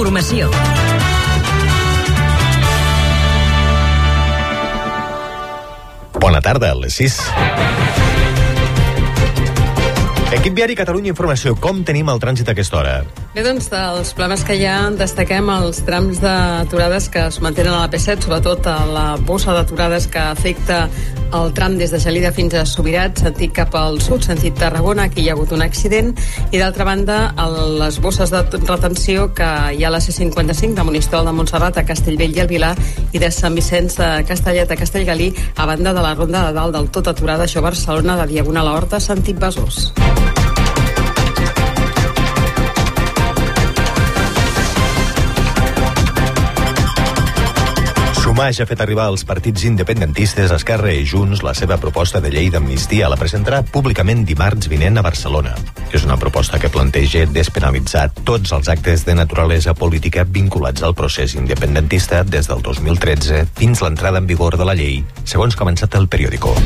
Informació. Bona tarda, a les 6. Equip Viari Catalunya Informació, com tenim el trànsit a aquesta hora? Bé, doncs, dels problemes que hi ha, destaquem els trams d'aturades que es mantenen a la P7, sobretot a la bossa d'aturades que afecta el tram des de Gelida fins a Subirat, sentit cap al sud, sentit Tarragona, aquí hi ha hagut un accident, i d'altra banda, les bosses de retenció que hi ha a la C55 de Monistrol de Montserrat a Castellvell i el Vilar i de Sant Vicenç de Castellet a Castellgalí, a banda de la ronda de dalt del tot aturada, això a Barcelona, de Diagonal a Horta, sentit Besòs. Sumage ha fet arribar als partits independentistes Esquerra i Junts la seva proposta de llei d'amnistia. La presentarà públicament dimarts vinent a Barcelona. És una proposta que planteja despenalitzar tots els actes de naturalesa política vinculats al procés independentista des del 2013 fins l'entrada en vigor de la llei, segons avançat el periòdico.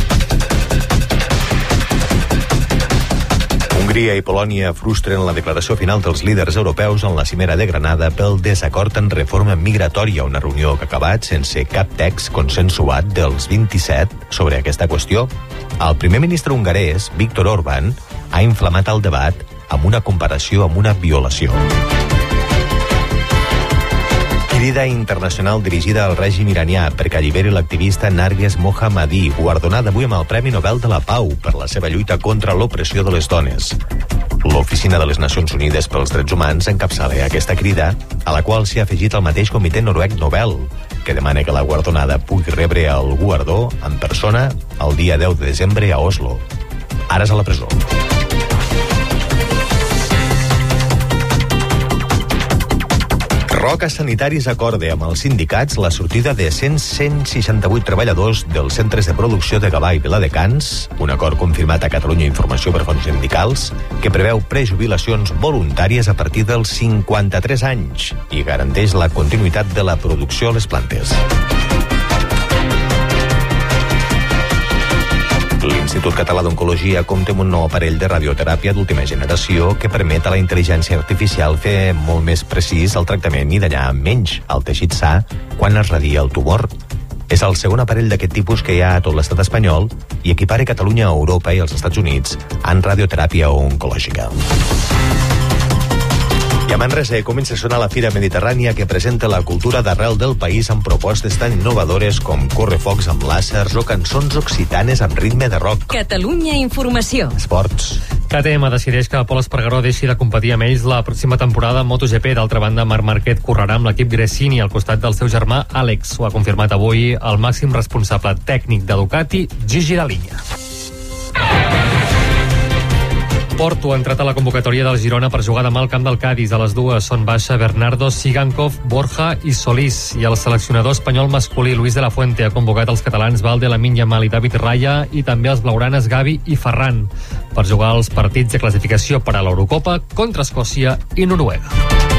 Hongria i Polònia frustren la declaració final dels líders europeus en la cimera de Granada pel desacord en reforma migratòria, una reunió que ha acabat sense cap text consensuat dels 27 sobre aquesta qüestió. El primer ministre hongarès, Víctor Orbán, ha inflamat el debat amb una comparació amb una violació. Crida internacional dirigida al règim iranià perquè alliberi l'activista Narges Mohammadi, guardonada avui amb el Premi Nobel de la Pau per la seva lluita contra l'opressió de les dones. L'Oficina de les Nacions Unides pels Drets Humans encapçala aquesta crida, a la qual s'hi ha afegit el mateix comitè noruec Nobel, que demana que la guardonada pugui rebre el guardó en persona el dia 10 de desembre a Oslo. Ara és a la presó. Roca Sanitaris acorde amb els sindicats la sortida de 100 168 treballadors dels centres de producció de Gavà i Viladecans, un acord confirmat a Catalunya Informació per fons sindicals, que preveu prejubilacions voluntàries a partir dels 53 anys i garanteix la continuïtat de la producció a les plantes. L'Institut Català d'Oncologia compta amb un nou aparell de radioteràpia d'última generació que permet a la intel·ligència artificial fer molt més precís el tractament i dallar menys el teixit sa quan es radia el tumor. És el segon aparell d'aquest tipus que hi ha a tot l'estat espanyol i equipara Catalunya a Europa i als Estats Units en radioteràpia oncològica. I a Manresa comença a sonar la Fira Mediterrània que presenta la cultura d'arrel del país amb propostes tan innovadores com correfocs amb làsers o cançons occitanes amb ritme de rock. Catalunya Informació. Esports. KTM decideix que Pol Espargaró deixi de competir amb ells la pròxima temporada en MotoGP. D'altra banda, Marc Marquet correrà amb l'equip Gresini al costat del seu germà Àlex. Ho ha confirmat avui el màxim responsable tècnic de Ducati, Gigi Dalinya. Porto ha entrat a la convocatòria del Girona per jugar demà al camp del Cádiz. A les dues són baixa Bernardo Sigankov, Borja i Solís. I el seleccionador espanyol masculí Luis de la Fuente ha convocat els catalans Valde, Lamin Yamal i David Raya i també els blaugranes Gavi i Ferran per jugar els partits de classificació per a l'Eurocopa contra Escòcia i Noruega.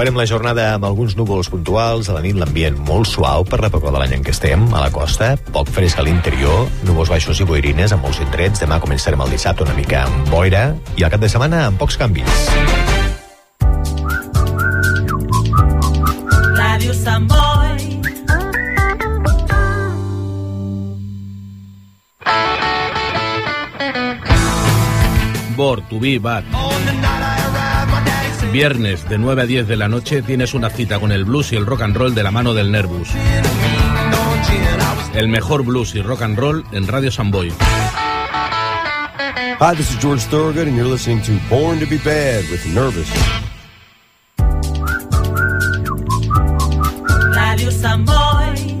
Acabarem la jornada amb alguns núvols puntuals, a la nit l'ambient molt suau per l'època de l'any en què estem, a la costa, poc fresc a l'interior, núvols baixos i boirines amb molts indrets, demà començarem el dissabte una mica amb boira, i al cap de setmana amb pocs canvis. Ràdio Sant Boi. Bor, Tubí, Bar. Viernes de 9 a 10 de la noche tienes una cita con el blues y el rock and roll de la mano del Nervus. El mejor blues y rock and roll en Radio Samboy. Hi, this is George Thorogood, and you're listening to Born to be Bad with Nervous. Ràdio Sant Boi.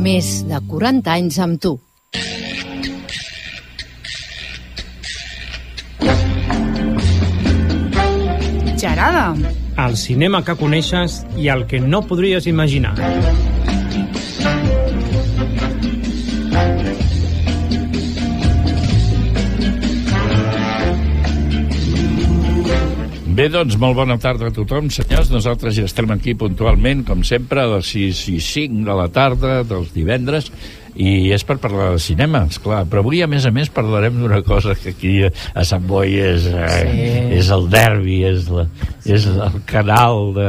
Més de 40 anys amb tu. Gerada. El cinema que coneixes i el que no podries imaginar. Bé, doncs, molt bona tarda a tothom, senyors. Nosaltres ja estem aquí puntualment, com sempre, a les 6 i 5 de la tarda dels divendres, i és per parlar de cinema, esclar. Però avui, a més a més, parlarem d'una cosa que aquí a Sant Boi és, eh, Sí. és el derbi, és, la, és el canal de,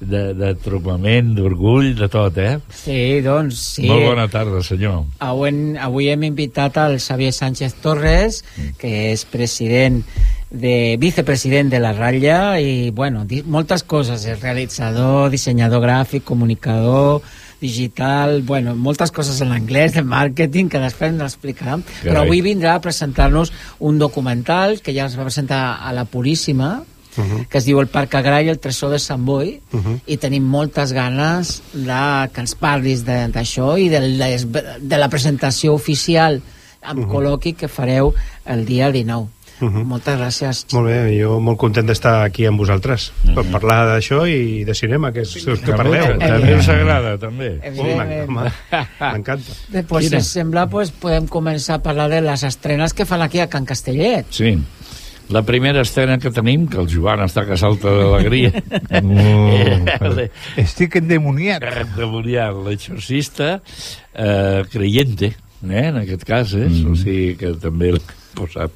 de, de trobament, d'orgull, de tot, eh? Sí, doncs sí. Molt bona tarda, senyor. Avui, avui hem invitat al Xavier Sánchez Torres, que és president de vicepresident de la Ratlla i, bueno, moltes coses, és realitzador, dissenyador gràfic, comunicador, digital, bueno, moltes coses en anglès, de màrqueting, que després ens l'explicarà. Però avui vindrà a presentar-nos un documental que ja es va presentar a la Puríssima, Uh -huh. que es diu El Parc Agrari, el tresor de Sant Boi, uh -huh. i tenim moltes ganes de que ens parlis d'això i de, les, de la presentació oficial amb uh -huh. col·loqui que fareu el dia 19. Uh -huh. Moltes gràcies. Molt bé, jo molt content d'estar aquí amb vosaltres per parlar d'això i de cinema, que és el que També, parleu. també us agrada, també. M'encanta. Després, Quina? si sembla, pues, podem començar a parlar de les estrenes que fan aquí a Can Castellet. Sí. La primera escena que tenim, que el Joan està que salta d'alegria. Oh, estic endemoniat. Endemoniat, l'exorcista eh, creyente, eh, en aquest cas, eh? Mm. o sigui que també l'he posat.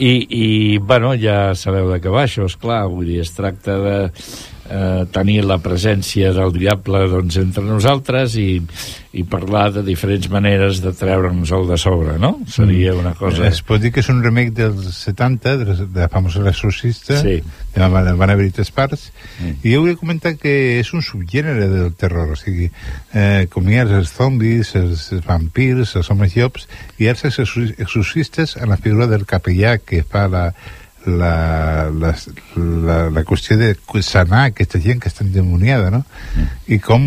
I, I, bueno, ja sabeu de què va això, és clar, vull dir, es tracta de eh, tenir la presència del diable doncs, entre nosaltres i, i parlar de diferents maneres de treure'ns el de sobre, no? Seria una cosa... Es pot dir que és un remake dels 70, de, la- de la famosa L'exorcista, Sí. que van, van haver-hi tres parts, i jo volia comentar que és un subgènere del terror, o sigui, eh, com hi ha els zombis, els, vampirs, els homes llops, i els exorci- exorcistes en la figura del capellà que fa la, la, la, la, la qüestió de sanar aquesta gent que està endemoniada, no? I com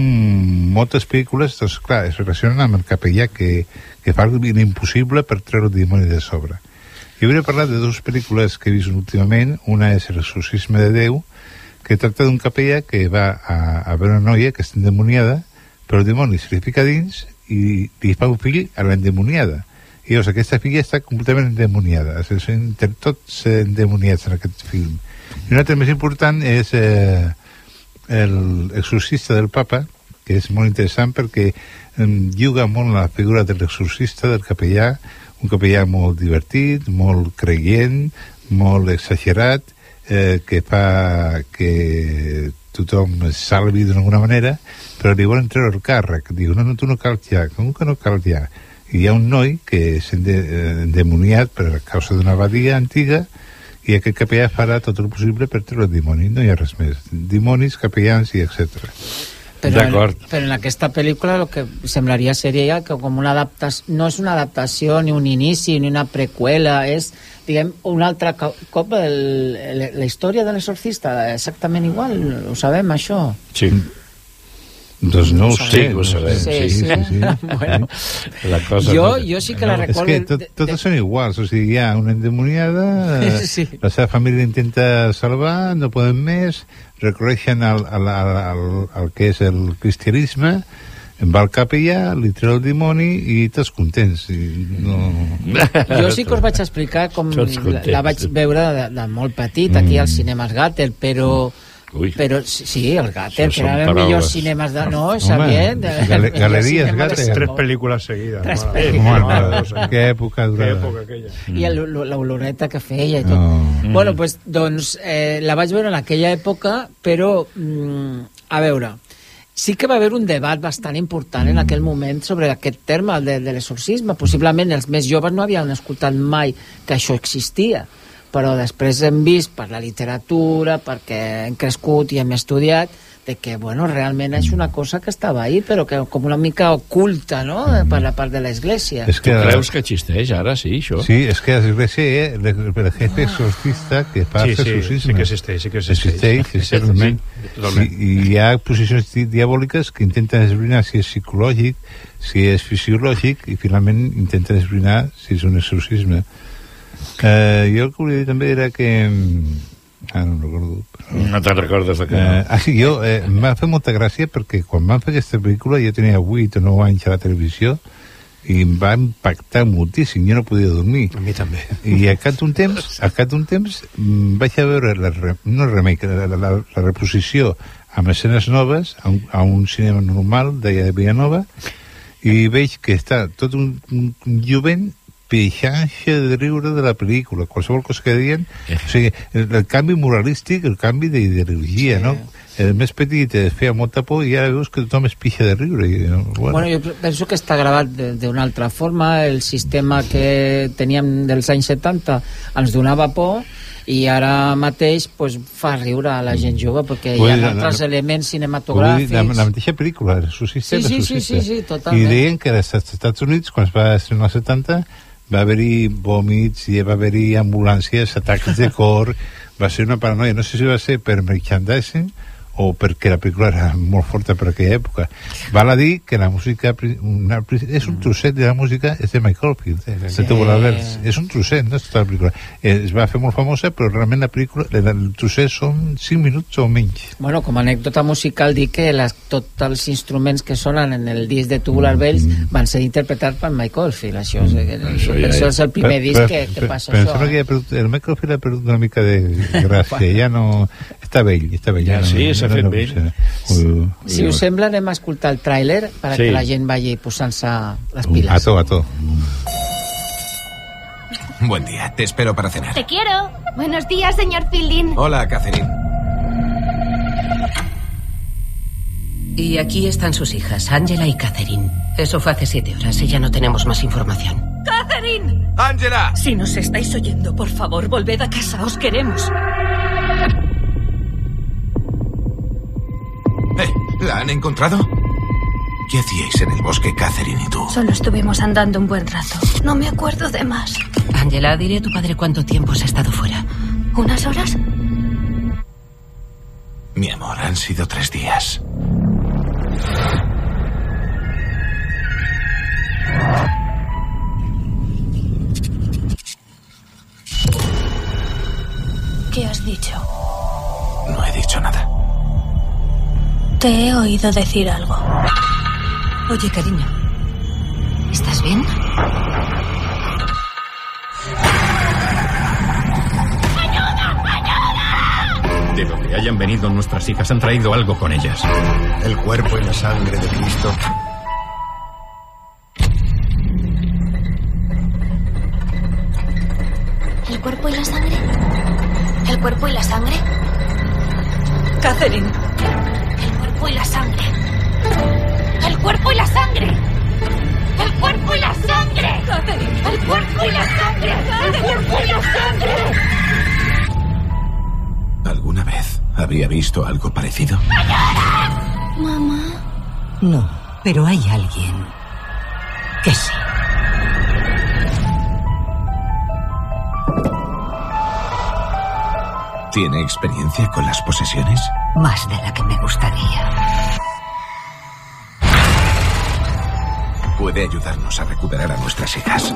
moltes pel·lícules, doncs clar, es relacionen amb el capellà que, que fa l'impossible per treure el dimoni de sobre. Jo volia parlar de dues pel·lícules que he vist últimament. Una és L'exorcisme de Déu, que tracta d'un capellà que va a, a veure una noia que està endemoniada, però el dimoni se li fica dins i li fa un fill a l'endemoniada. I llavors aquesta filla està completament endemoniada. O sigui, inter- tots eh, endemoniats en aquest film. I un altre més important és eh, el exorcista del papa, que és molt interessant perquè eh, juga molt la figura de l'exorcista, del capellà, un capellà molt divertit, molt creient, molt exagerat, eh, que fa que tothom es salvi d'alguna manera, però li volen treure el càrrec. Diu, no, no, tu no cal ja, com que no cal ja? I hi ha un noi que és eh, endemoniat per causa d'una abadia antiga i aquest capellà farà tot el possible per treure el dimoni, no hi ha res més. Dimonis, capellans i etc. Però en, però en aquesta pel·lícula el que semblaria seria que com una adaptació, no és una adaptació ni un inici ni una preqüela, és diguem un altre co- cop el, el, la història de l'exorcista, exactament igual, ho sabem això? Sí. Doncs no ho Sí, sé. ho no sabem, sé. sí, sí, sí. Bueno. La cosa Jo- no- jo sí que la recordo És que tot, totes són iguals, o sigui, hi ha una endemoniada, Sí. la seva família intenta salvar, no poden més, recorreixen al, al, al, al, al que és el cristianisme, va al capellà, li treu el dimoni i tots contents. I no... Jo sí que us vaig explicar com la, la vaig veure de, de molt petit aquí Mm. als cinemes Gatter, però... Ui. Però sí, el Gatter, Això que era millors paraules. cinemes de... No, Home, Xavier... Els galeries. Sant Tres pel·lícules seguides. Tres mare. pel·lícules. Mare Què època Què durada. època aquella. i el- l'oloreta que feia i tot. No. Mm. Bueno, pues, doncs, eh, la vaig veure en aquella època, però, mm, a veure, sí que va haver un debat bastant important en aquell moment sobre aquest terme el de, de l'exorcisme. Possiblement els més joves no havien escoltat mai que això existia, però després hem vist per la literatura, perquè hem crescut i hem estudiat, de que, bueno, realment és una cosa que estava ahí, però que com una mica oculta, no?, per la part de l'Església. És que- Tu creus que existeix ara, sí, això? Sí, és que l'església, eh, el, el jefe exorcista que fa Sí, sí, exorcisme. sí que existeix, sí que existeix. Existeix, Sí, sí, certament. sí, totalment. I, I hi ha posicions di- diabòliques que intenten esbrinar si és psicològic, si és fisiològic, i finalment intenten esbrinar si és un exorcisme. Eh, jo el que volia dir també era que... mm, Ah, no recordo. Però... No te'n recordes de què? Eh, ah, sí, jo, eh, em va fer molta gràcia perquè quan van fer aquesta pel·lícula jo tenia 8 o 9 anys a la televisió i em va impactar moltíssim, jo no podia dormir. A mi també. I al cap d'un temps, al cap d'un temps mm, vaig a veure la, re- no remake, la, la, la, la reposició amb escenes noves a un, a un cinema normal d'allà de Villanova i veig que està tot un, un, un jovent peixant-se de riure de la pel·lícula, qualsevol cosa que deien, o sigui, el, el canvi moralístic, el canvi d'ideologia, sí. no? El més petit es feia molta por i ara veus que tothom es pixa de riure. I, Bueno, bueno, jo penso que està gravat de- d'una altra forma. El sistema que teníem dels anys 70 ens donava por i ara mateix pues, fa riure a la gent jove perquè Vull hi ha dir, altres la- elements Vull dir, cinematogràfics. la, la mateixa pel·lícula, Sí, sí, sí, sí, sí, totalment. I deien que als Estats Units, quan es va estrenar als 70, va haver-hi vòmits i va haver-hi ambulàncies, atacs de cor, va ser una paranoia. No sé si va ser per merchandising o perquè la pel·lícula era molt forta per aquella època. Val a dir que la música una, és un trosset de la música és de Michael Field, sí. Tubular Bells. És un trosset, no és tota la pel·lícula. Eh, es va fer molt famosa, però realment la pel·lícula, el, trosset són 5 minuts o menys. Bueno, com a anècdota musical dic que les, tots els instruments que sonen en el disc de Tubular Bells van ser interpretats per Michael Field. Això, és, això, ja, això ja. és el primer Però- disc però- que, que però- passa però em això. sembla que ja ha perdut, el Michael Field ha perdut una mica de gràcia, ja no... Està vell, està vell. Ja, no, sí, s'ha fet. Uh, Si us sembla, anem a escoltar el tràiler per Sí. que la gent vagi posant-se les piles. a to, a to. Buen día, te espero para cenar. Te quiero. Buenos días, señor Fielding. Hola, Catherine. Y aquí están sus hijas, Angela y Catherine. Eso fue hace siete horas y ya no tenemos más información. ¡Catherine! ¡Ángela! Si nos estáis oyendo, por favor, volved a casa, os queremos. Eh, ¿La han encontrado? ¿Qué hacíais en el bosque, Catherine y tú? Solo estuvimos andando un buen rato. No me acuerdo de más. Angela, diré a tu padre cuánto tiempo has estado fuera. ¿Unas horas? Mi amor, han sido tres días. ¿Qué has dicho? No he dicho nada. Te he oído decir algo. Oye, cariño, ¿Estás bien? De donde hayan venido nuestras hijas han traído algo con ellas. El cuerpo y la sangre de Cristo. ¿El cuerpo y la sangre? ¿El cuerpo y la sangre? Catherine, cuerpo y la sangre. El cuerpo y la sangre. El cuerpo y la sangre. El cuerpo y la sangre. El cuerpo y la sangre. ¿Alguna vez habría visto algo parecido? Mamá. No, pero hay alguien que sí. ¿Tiene experiencia con las posesiones? Más de la que me gustaría. Puede ayudarnos a recuperar a nuestras hijas.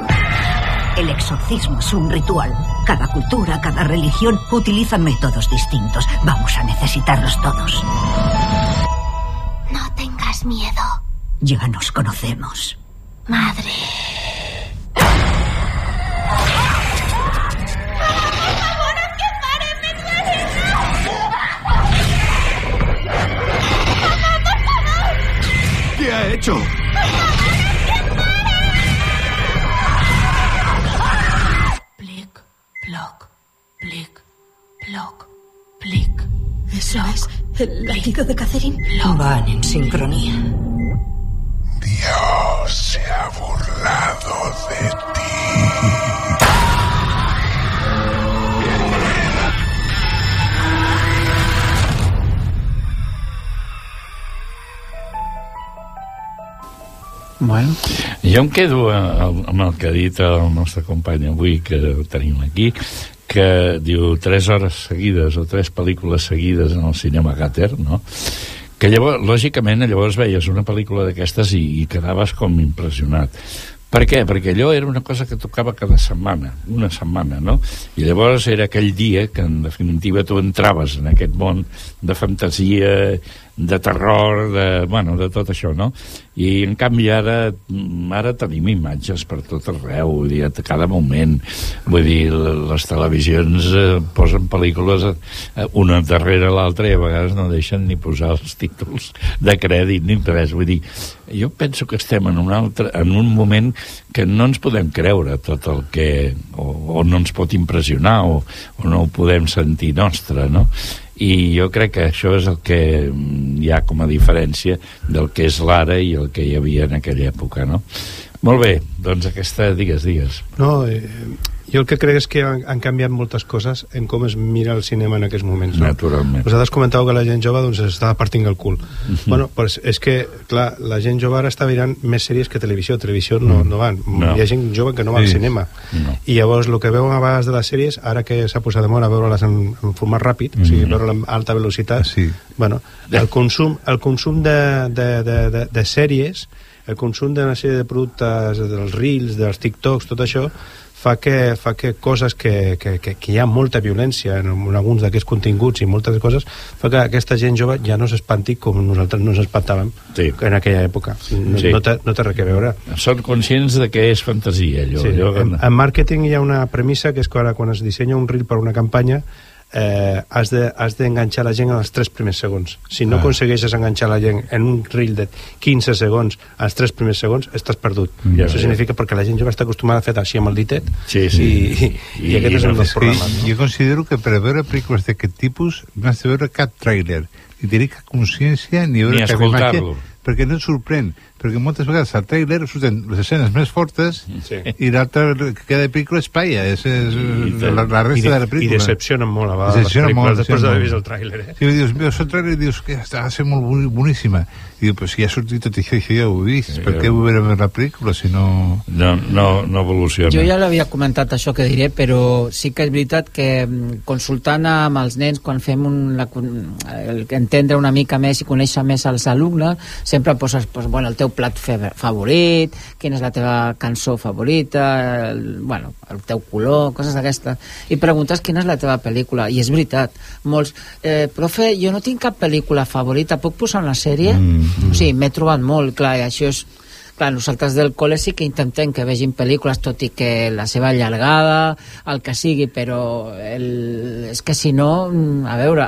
El exorcismo es un ritual. Cada cultura, cada religión utiliza métodos distintos. Vamos a necesitarlos todos. No tengas miedo. Ya nos conocemos. Madre. ¿Qué ha hecho? Plic, ploc, plic, ploc, plic. ¿Eso es el latido de Catherine? Van en sincronía. Dios se ha burlado de ti. Bueno. Jo em quedo eh, amb el que ha dit el nostre company avui, que tenim aquí, que diu tres hores seguides o tres pel·lícules seguides en el cinema Gatter, no? que llavors, lògicament, llavors veies una pel·lícula d'aquestes i, i quedaves com impressionat. Per què? Perquè allò era una cosa que tocava cada setmana, una setmana, no? I llavors era aquell dia que, en definitiva, tu entraves en aquest món de fantasia de terror, de, bueno, de tot això, no? I, en canvi, ara, mm, ara tenim imatges per tot arreu, vull dir, a cada moment. Vull dir, les televisions eh, posen pel·lícules eh, una darrere l'altra i a vegades no deixen ni posar els títols de crèdit ni res. Vull dir, jo penso que estem en un, altre, en un moment que no ens podem creure tot el que... o, o no ens pot impressionar o, o no ho podem sentir nostre, no? I jo crec que això és el que hi ha com a diferència del que és l'ara i el que hi havia en aquella època, no? Molt bé, doncs aquesta, digues, digues. No, eh, jo el que crec és que han, han canviat moltes coses en com es mira el cinema en aquests moments. No? Naturalment. Vosaltres comentàveu que la gent jove doncs, estava partint el cul. Uh Mhm. -huh. Bueno, pues és que, clar, la gent jove ara està mirant més sèries que televisió. Televisió no, Mm. no van. No. Hi ha gent jove que no va al Sí. cinema. No. I llavors el que veuen a vegades de les sèries, ara que s'ha posat de moda veure-les en, en format ràpid, mm. o sigui, Mhm. veure-les amb alta velocitat, sí. bueno, el consum, el consum de, de, de, de, de sèries, el consum d'una sèrie de productes, dels reels, dels TikToks, tot això, fa que, fa que coses que, que, que, que hi ha molta violència en, en alguns d'aquests continguts i moltes coses, fa que aquesta gent jove ja no s'espanti com nosaltres no ens espantàvem sí. en aquella època. No, Sí. no, té, no té res a veure. Són conscients de que és fantasia, allò. Sí, allò en, en màrqueting hi ha una premissa que és que ara quan es dissenya un reel per una campanya eh, has de- has d'enganxar de, la gent en els tres primers segons. Si no Ah. aconsegueixes enganxar la gent en un reel de 15 segons als tres primers segons, estàs perdut. Ja Això veig. significa perquè la gent jove està acostumada a fer així amb el ditet Sí, sí. i, i, i aquest és un dels problemes. Jo considero que per veure pel·lícules d'aquest tipus no has de veure cap tràiler, ni tenir cap consciència ni veure Ni cap imatge, escoltar-lo. perquè no et sorprèn, perquè moltes vegades al tràiler surten les escenes més fortes Sí. i l'altra que queda de pel·lícula és paia, és, és la, la resta de- de la pel·lícula. i decepcionen molt, a vegades, Decepcionen les pel·lícules, molt, després d'haver vist el tràiler, eh? Sí, dius, veus el tràiler i dius que està va ser molt boni- boníssima. I diu, pues si ha sortit tot això, això ja ho he vist, per què vull veure la pel·lícula si no... No, no, no evoluciona. Jo ja l'havia comentat això que diré, però sí que és veritat que mm, consultant amb els nens quan fem un, la, el, entendre una mica més i conèixer més els alumnes, sempre poses pues, bueno, el teu plat fe- favorit, quina és la teva cançó favorita, el, bueno, el teu color, coses d'aquestes, i preguntes quina és la teva pel·lícula, i és veritat, molts, eh, profe, jo no tinc cap pel·lícula favorita, puc posar una sèrie? Mm, O sigui, m'he trobat molt, clar, i això és Clar, nosaltres del col·le sí que intentem que vegin pel·lícules, tot i que la seva allargada, el que sigui, però el... és que si no, a veure...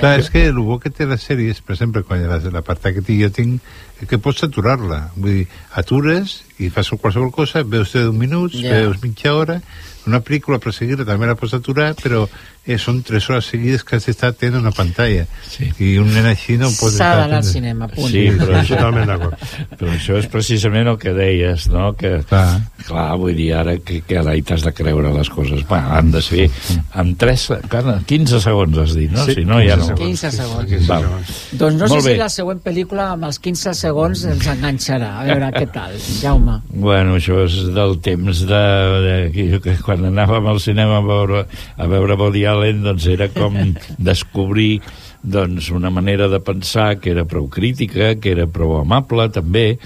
Clar, és que el bo que té les sèries, per exemple, quan la, l'apartat que tinc, jo tinc, que pots aturar-la. Vull dir, atures i fas qualsevol cosa, veus 10 minuts, yeah. veus mitja hora, una pel·lícula per seguir també la pots aturar, però eh, són 3 hores seguides que has d'estar atent a una pantalla. Sí. I un nen així no pot S'ha estar d'anar al cinema, punt. Sí, però això, Totalment d'acord. però això és precisament el que deies, no? Que, clar, clar vull dir, ara que, que ara hi t'has de creure les coses. Bueno, han de ser amb 3, 15 segons has dit, no? Sí, si no, ja 15 no. segons. 15 segons. Val. Doncs no sé Molt si bé. la següent pel·lícula amb els 15 segons ens enganxarà. A veure què tal, Jaume. Bueno, això és del temps de, de, de que quan anàvem al cinema a veure, a veure Woody Allen, doncs era com descobrir doncs, una manera de pensar que era prou crítica, que era prou amable també,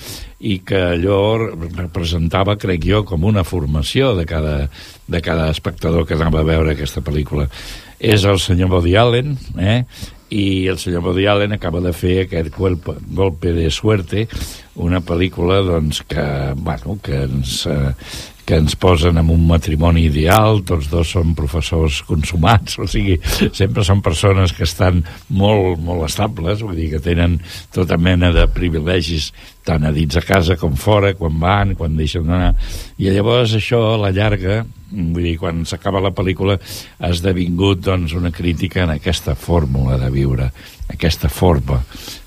i que allò representava, crec jo, com una formació de cada, de cada espectador que anava a veure aquesta pel·lícula. És el senyor Woody Allen, eh? i el senyor Woody Allen acaba de fer aquest golpe, golpe de suerte, una pel·lícula doncs, que, bueno, que, ens, eh, que ens posen en un matrimoni ideal, tots dos són professors consumats, o sigui, sempre són persones que estan molt, molt estables, vull dir que tenen tota mena de privilegis tant a dins a casa com fora, quan van, quan deixen d'anar, i llavors això a la llarga, vull dir, quan s'acaba la pel·lícula ha esdevingut doncs, una crítica en aquesta fórmula de viure, aquesta forma,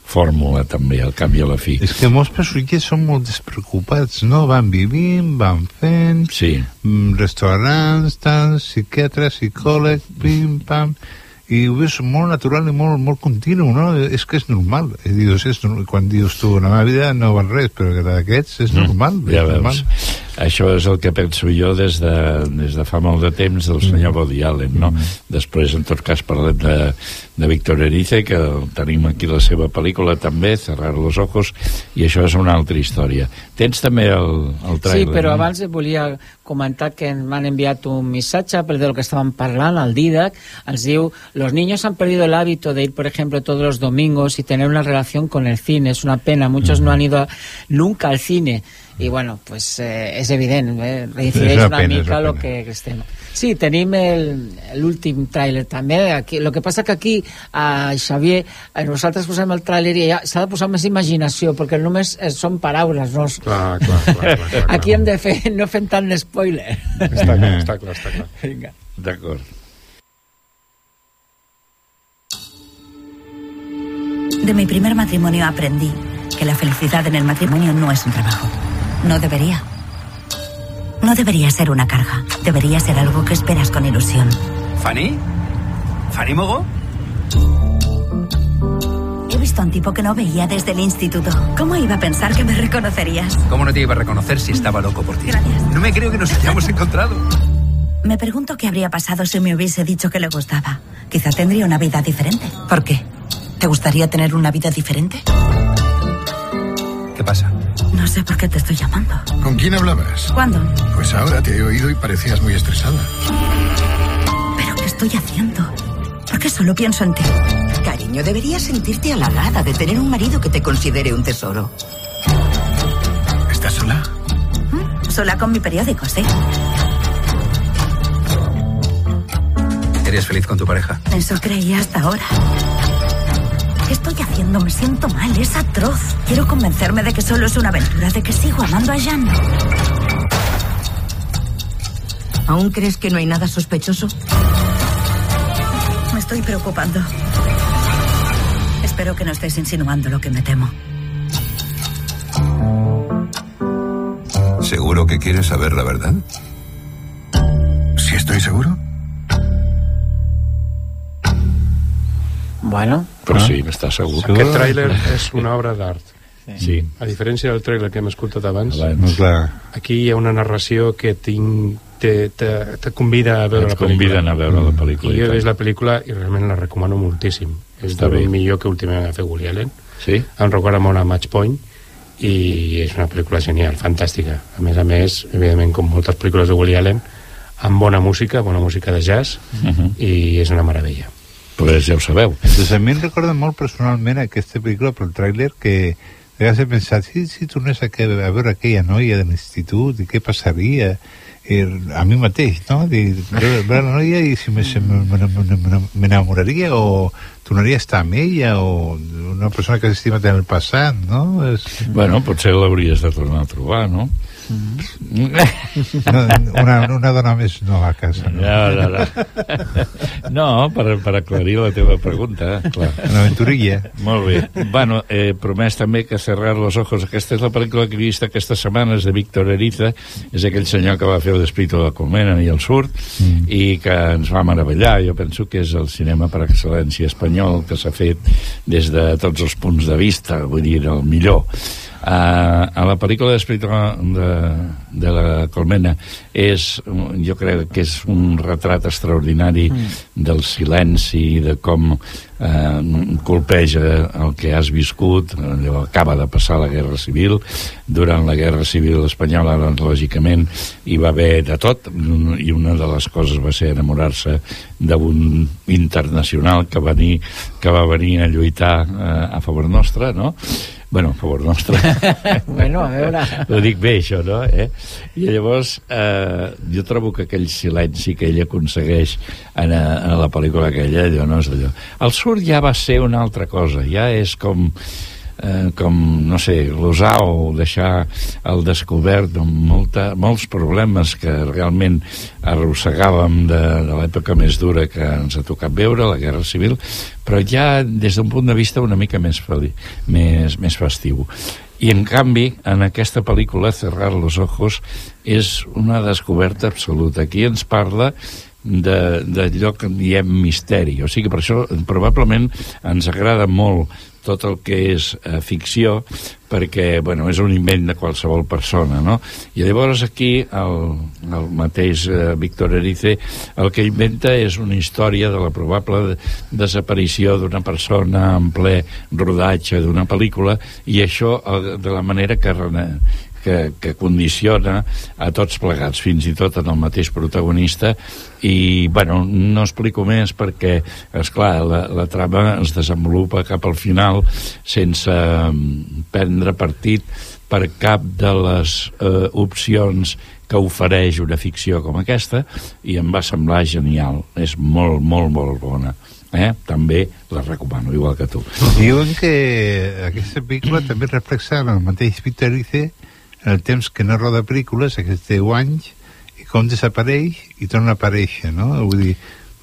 fórmula també, al cap i a la fi. És que molts personatges són molt despreocupats, no? Van vivint, van fent... Sí. Mm, restaurants, tal, psiquiatre, psicòleg, pim, pam... I ho veus molt natural i molt, molt continu, no? És que és normal. I dius, és, normal. quan dius tu, la meva vida no val res, però que d'aquests és normal. Mm, ja és veus. normal. això és el que penso jo des de, des de fa molt de temps del senyor Woody Allen, no? Després, en tot cas, parlem de, de Víctor Erice, que tenim aquí la seva pel·lícula també, Cerrar los ojos, i això és una altra història. Tens també el, el trailer, Sí, però no? abans volia comentar que m'han enviat un missatge per de lo que estaven parlant al Didac. Ens diu, los niños han perdido el hábito de ir, por ejemplo, todos los domingos y tener una relación con el cine. Es una pena. Muchos no han ido nunca al cine. I, bueno, pues eh, és evident, eh? reincideix una pena, mica el que, que estem. Sí, tenim el- l'últim tràiler també. Aquí, el que passa que aquí, a Xavier, a nosaltres posem el tràiler i ja s'ha de posar més imaginació, perquè només eh, són paraules, no? Clar, clar, clar, clar, clar, Aquí hem de fer, no fem tant spoiler. Està clar, està clar, està clar. Vinga. D'acord. De mi primer matrimonio aprendí que la felicidad en el matrimonio no es un trabajo. No debería. No debería ser una carga. Debería ser algo que esperas con ilusión. ¿Fanny? ¿Fanny Mogo? He visto a un tipo que no veía desde el instituto. ¿Cómo iba a pensar que me reconocerías? ¿Cómo no te iba a reconocer si estaba loco por ti? No me creo que nos hayamos encontrado. Me pregunto qué habría pasado si me hubiese dicho que le gustaba. Quizá tendría una vida diferente. ¿Por qué? ¿Te gustaría tener una vida diferente? ¿Qué pasa? No sé por qué te estoy llamando. ¿Con quién hablabas? ¿Cuándo? Pues ahora te he oído y parecías muy estresada. ¿Pero qué estoy haciendo? ¿Por qué solo pienso en ti? Cariño, deberías sentirte halagada de tener un marido que te considere un tesoro. ¿Estás sola? Sola con mi periódico, sí. ¿Eres feliz con tu pareja? Eso creía hasta ahora. ¿Qué estoy haciendo? Me siento mal, es atroz. Quiero convencerme de que solo es una aventura, de que sigo amando a Jan. ¿Aún crees que no hay nada sospechoso? Me estoy preocupando. Espero que no estés insinuando lo que me temo. ¿Seguro que quieres saber la verdad? ¿Si estoy seguro? Bueno. Però sí, n'està segur. Aquest tràiler és una obra d'art. Sí. A diferència del tràiler que hem escoltat abans, Abans. Clar. aquí hi ha una narració que tinc, te, te, te convida a veure Et la pel·lícula. conviden a veure la pel·lícula, I jo he vist la pel·lícula i realment la recomano moltíssim. És Està del bé. millor que últimament ha fet Woody Allen. Sí? Em recorda molt a Match Point i és una pel·lícula genial, fantàstica. A més a més, evidentment, com moltes pel·lícules de Woody Allen, amb bona música, bona música de jazz, Uh -huh. i és una meravella. Pues ja ho sabeu. Doncs a mi em recorda molt personalment aquesta pel·lícula pel tràiler que a vegades he pensat, si, si tornés a, que, a veure aquella noia de l'institut i què passaria i a mi mateix, no? Dir, veure, la noia i si m'enamoraria o tornaria a estar amb ella o una persona que s'estima en el passat, no? És... Bueno, potser l'hauries de tornar a trobar, no? No, una, una dona més no a casa, no? No, no, no. No, per, per aclarir la teva pregunta, clar. Una aventurilla. Molt bé. Bueno, eh, promès també que Cerrar los ojos, aquesta és la pel·lícula que he vist aquesta setmana, és de Víctor Eriza, és aquell senyor que va fer l'Espíritu de la Colmena i el Surt, mm. i que ens va meravellar. Jo penso que és el cinema per excel·lència espanyol que s'ha fet des de tots els punts de vista, vull dir, el millor. Uh, a la pel·lícula d'Espíritu de, de la Colmena és, jo crec que és un retrat extraordinari mm. del silenci i de com eh, colpeja el que has viscut allò acaba de passar la Guerra Civil durant la Guerra Civil espanyola doncs, lògicament hi va haver de tot i una de les coses va ser enamorar-se d'un internacional que va, venir, que va venir a lluitar eh, a favor nostre no? Bueno, a favor nostre bueno, a veure... ho dic bé, això, no? Eh? I llavors, eh, jo trobo que aquell silenci que ell aconsegueix en, a, en la pel·lícula aquella, allò no és allò. El surt ja va ser una altra cosa, ja és com eh, com, no sé, l'usar o deixar al descobert molta, molts problemes que realment arrossegàvem de, de l'època més dura que ens ha tocat veure, la Guerra Civil, però ja des d'un punt de vista una mica més, feli, més, més festiu. I en canvi, en aquesta pel·lícula, Cerrar los ojos, és una descoberta absoluta. Aquí ens parla d'allò que diem misteri. O sigui, per això probablement ens agrada molt tot el que és eh, ficció, perquè bueno, és un invent de qualsevol persona no? i llavors aquí el, el mateix eh, Víctor Erice el que inventa és una història de la probable desaparició d'una persona en ple rodatge d'una pel·lícula i això eh, de la manera que, que, que condiciona a tots plegats, fins i tot en el mateix protagonista i, bueno, no explico més perquè, és clar la, la trama es desenvolupa cap al final sense mm, prendre partit per cap de les eh, opcions que ofereix una ficció com aquesta i em va semblar genial. És molt, molt, molt bona. Eh? També la recomano, igual que tu. Diuen que aquesta pel·lícula també reflexa el mateix Peter dice el temps que no roda pel·lícules, aquests 10 anys, i com desapareix i torna a aparèixer, no? Vull dir,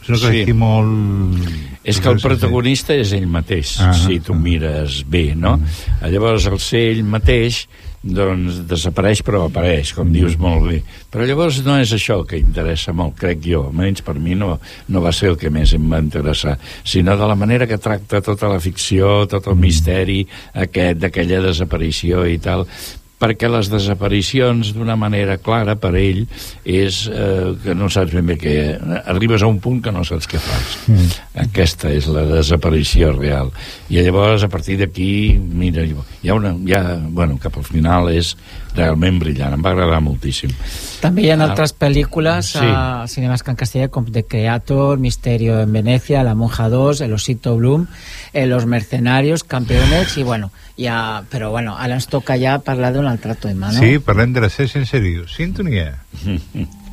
és una cosa sí. aquí molt... És que el protagonista és ell mateix, ah, si tu mires bé, no? Ah. Llavors, el ser ell mateix doncs desapareix però apareix, com dius molt bé. Però llavors no és això que interessa molt, crec jo, almenys per mi no, no va ser el que més em va interessar, sinó de la manera que tracta tota la ficció, tot el misteri aquest d'aquella desaparició i tal, perquè les desaparicions d'una manera clara per ell és eh, que no saps ben bé què arribes a un punt que no saps què fas mm. Aquesta és la desaparició real i llavors a partir d'aquí mira, hi ha una hi ha, bueno, cap al final és realment brillant, em va agradar moltíssim també hi ha ah, altres pel·lícules sí. a cinemes que en castellà com The Creator, Misterio en Venecia La Monja 2, El Osito Bloom eh, Los Mercenarios, Campeones i bueno, ja, però bueno, ara ens toca ja parlar d'un altre tema, no? Sí, parlem de la sèrie en sèrio. Sintonia.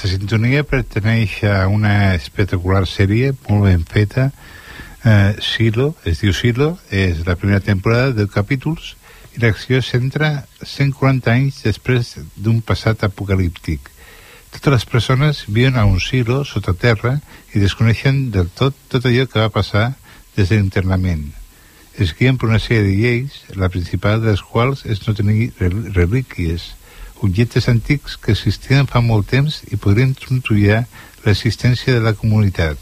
Aquesta sintonia perteneix a una espectacular sèrie molt ben feta. Eh, Silo, es diu Silo és la primera temporada de capítols i l'acció centra 140 anys després d'un passat apocalíptic. Totes les persones viuen a un silo sota terra i desconeixen del tot tot allò que va passar des de l'internament. Es guien per una sèrie de lleis la principal de les quals és no tenir relíquies objectes antics que existien fa molt temps i podrien trontollar l'existència de la comunitat.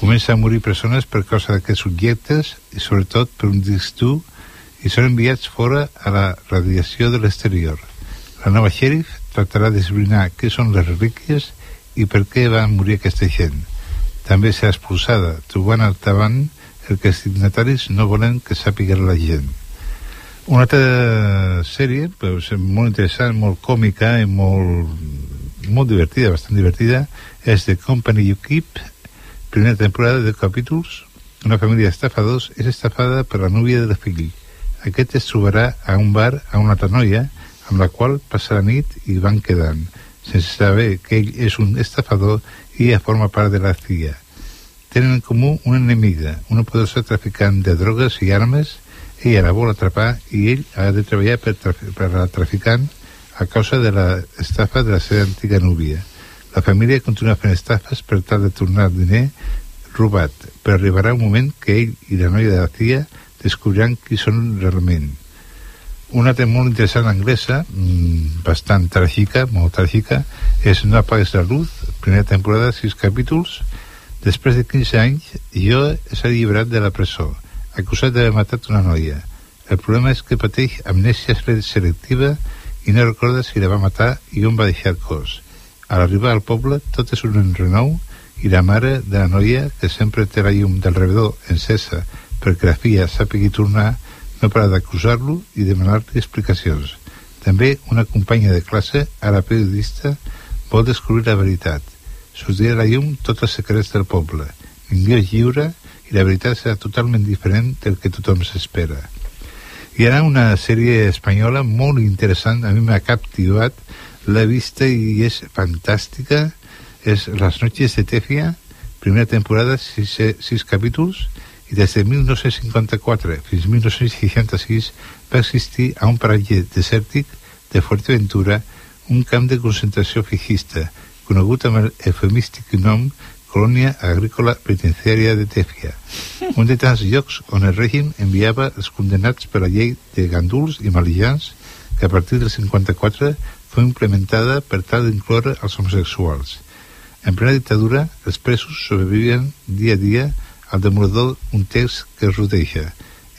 Comença a morir persones per causa d'aquests objectes i sobretot per un dur i són enviats fora a la radiació de l'exterior. La nova xèrif tractarà d'esbrinar què són les relíquies i per què van morir aquesta gent. També serà expulsada, trobant al davant el que els dignataris no volen que sàpiga la gent. Una altra sèrie, però molt interessant, molt còmica i molt, molt divertida, bastant divertida, és The Company You Keep, primera temporada de capítols. Una família d'estafadors és estafada per la núvia del fill. Aquest es trobarà a un bar a una altra noia amb la qual passa la nit i van quedant, sense saber que ell és un estafador i ella forma part de la CIA. Tenen en comú una enemiga, una poderosa traficant de drogues i armes ella la vol atrapar i ell ha de treballar per, per la traficant a causa de l'estafa de la seva antiga núvia. La família continua fent estafes per tal de tornar el diner robat, però arribarà un moment que ell i la noia de la tia descobriran qui són realment. Una té molt interessant anglesa, mmm, bastant tràgica, molt tràgica, és No apagues la luz, primera temporada, sis capítols. Després de 15 anys, jo s'ha alliberat de la presó, acusat d'haver matat una noia. El problema és que pateix amnèsia selectiva i no recorda si la va matar i on va deixar el cos. A l'arribar al poble, tot és un enrenou i la mare de la noia, que sempre té la llum del rebedor encesa perquè la filla sàpigui tornar, no para d'acusar-lo i demanar-li explicacions. També una companya de classe, ara periodista, vol descobrir la veritat. Sortirà a la llum tots els secrets del poble. Ningú és lliure i la veritat serà totalment diferent del que tothom s'espera. Hi ha una sèrie espanyola molt interessant, a mi m'ha captivat, l'he vista i és fantàstica, és Las noches de Tefia, primera temporada, sis, sis capítols, i des de 1954 fins 1966 va existir a un paratge desèrtic de Fuerteventura un camp de concentració fijista, conegut amb el eufemístic nom Colònia Agrícola Penitenciària de Tèfia, un de tants llocs on el règim enviava els condenats per la llei de ganduls i malillans que a partir del 54 fou implementada per tal d'incloure els homosexuals. En plena dictadura, els presos sobrevivien dia a dia al demorador un text que es rodeja,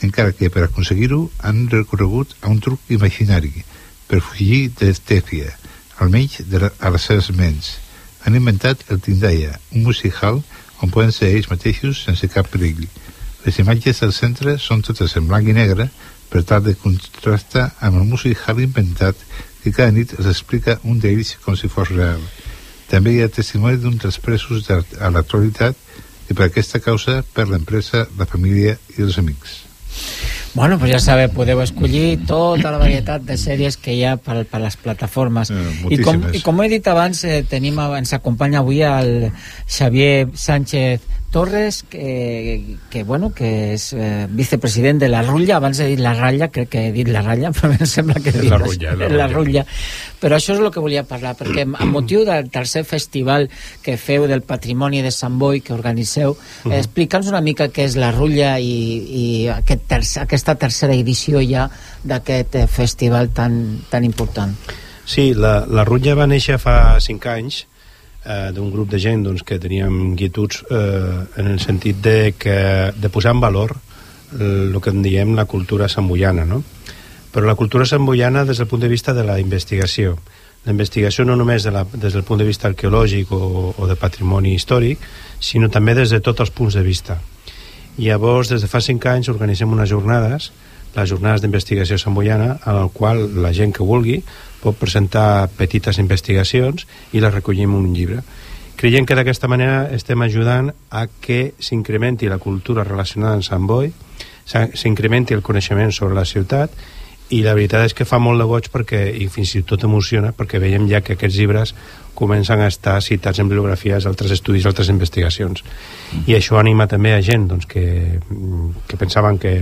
encara que per aconseguir-ho han recorregut a un truc imaginari per fugir de l'estèfia, almenys de la, a les seves ments. Han inventat el Tindaya, un musical on poden ser ells mateixos sense cap perill. Les imatges del centre són totes en blanc i negre per tal de contrastar amb el musical inventat que cada nit els explica un d'ells com si fos real. També hi ha testimoni d'un dels presos a l'actualitat i per aquesta causa per l'empresa, la família i els amics. Bueno, pues ja sabeu, podeu escollir tota la varietat de sèries que hi ha per, per les plataformes. Eh, I, com. I com he dit abans, eh, tenim, ens acompanya avui el Xavier Sánchez Torres, que, que, bueno, que és eh, vicepresident de la Rutlla, abans he dit la Ratlla, crec que he dit la Ratlla, però em sembla que he dit la Rutlla, la la. Rutlla. Però això és el que volia parlar, perquè amb motiu del tercer festival que feu del patrimoni de Sant Boi, que organiseu, Mhm. eh, explica'ns una mica què és la Rutlla i, i aquest tercer, aquesta tercera edició ja d'aquest eh, festival tan, tan important. Sí, la, la Rutlla va néixer fa 5 anys eh, d'un grup de gent doncs, que teníem inquietuds eh, en el sentit de, que, de posar en valor el, que en diem la cultura samboiana, no? Però la cultura samboiana des del punt de vista de la investigació. La investigació no només de la, des del punt de vista arqueològic o, o de patrimoni històric, sinó també des de tots els punts de vista. I llavors, des de fa 5 anys, organitzem unes jornades, les jornades d'investigació samboiana, en el qual la gent que vulgui pot presentar petites investigacions i les recollim en un llibre. Creiem que d'aquesta manera estem ajudant a que s'incrementi la cultura relacionada amb Sant Boi, s'incrementi el coneixement sobre la ciutat i la veritat és que fa molt de goig perquè, i fins i tot emociona perquè veiem ja que aquests llibres comencen a estar citats en bibliografies, altres estudis, altres investigacions. I això anima també a gent doncs, que, que pensaven que,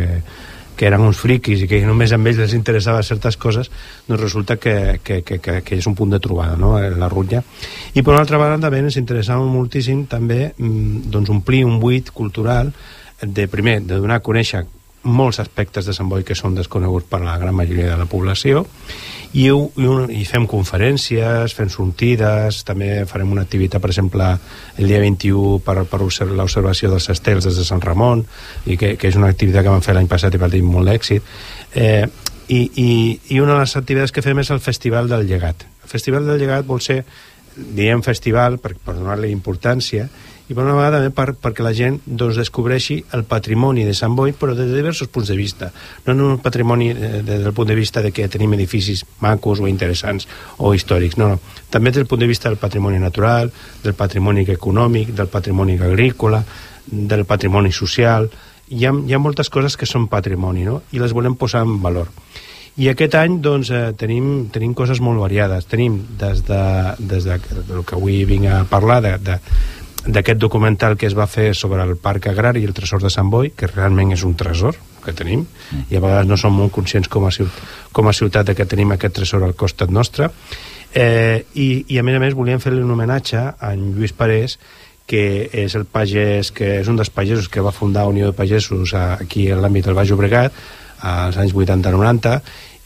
que eren uns friquis i que només a ells les interessava certes coses, doncs resulta que, que, que, que, que és un punt de trobada, no?, la rutlla. I per una altra banda també ens interessava moltíssim també mm, doncs, omplir un buit cultural de, primer, de donar a conèixer molts aspectes de Sant Boi que són desconeguts per la gran majoria de la població i, ho- i, un, i fem conferències, fem sortides, també farem una activitat, per exemple, el dia 21 per, per obser- l'observació dels estels des de Sant Ramon, i que, que és una activitat que vam fer l'any passat i va tenir molt d'èxit. Eh, i, i, I una de les activitats que fem és el Festival del Llegat. El Festival del Llegat vol ser, diem festival per, per donar-li importància, i per una vegada també per, perquè la gent doncs, descobreixi el patrimoni de Sant Boi però des de diversos punts de vista no en un patrimoni eh, des del punt de vista de que tenim edificis macos o interessants o històrics, no, no. també des del punt de vista del patrimoni natural del patrimoni econòmic, del patrimoni agrícola del patrimoni social hi ha, hi ha moltes coses que són patrimoni no? i les volem posar en valor i aquest any doncs, eh, tenim, tenim coses molt variades. Tenim des de, des de, del que avui vinc a parlar, de, de, d'aquest documental que es va fer sobre el parc agrari i el tresor de Sant Boi, que realment és un tresor que tenim, i a vegades no som molt conscients com a ciutat, com a ciutat de que tenim aquest tresor al costat nostre. Eh, i, I a més a més volíem fer un homenatge a en Lluís Parés, que és el pagès, que és un dels pagesos que va fundar Unió de Pagesos aquí en l'àmbit del Baix Llobregat als anys 80-90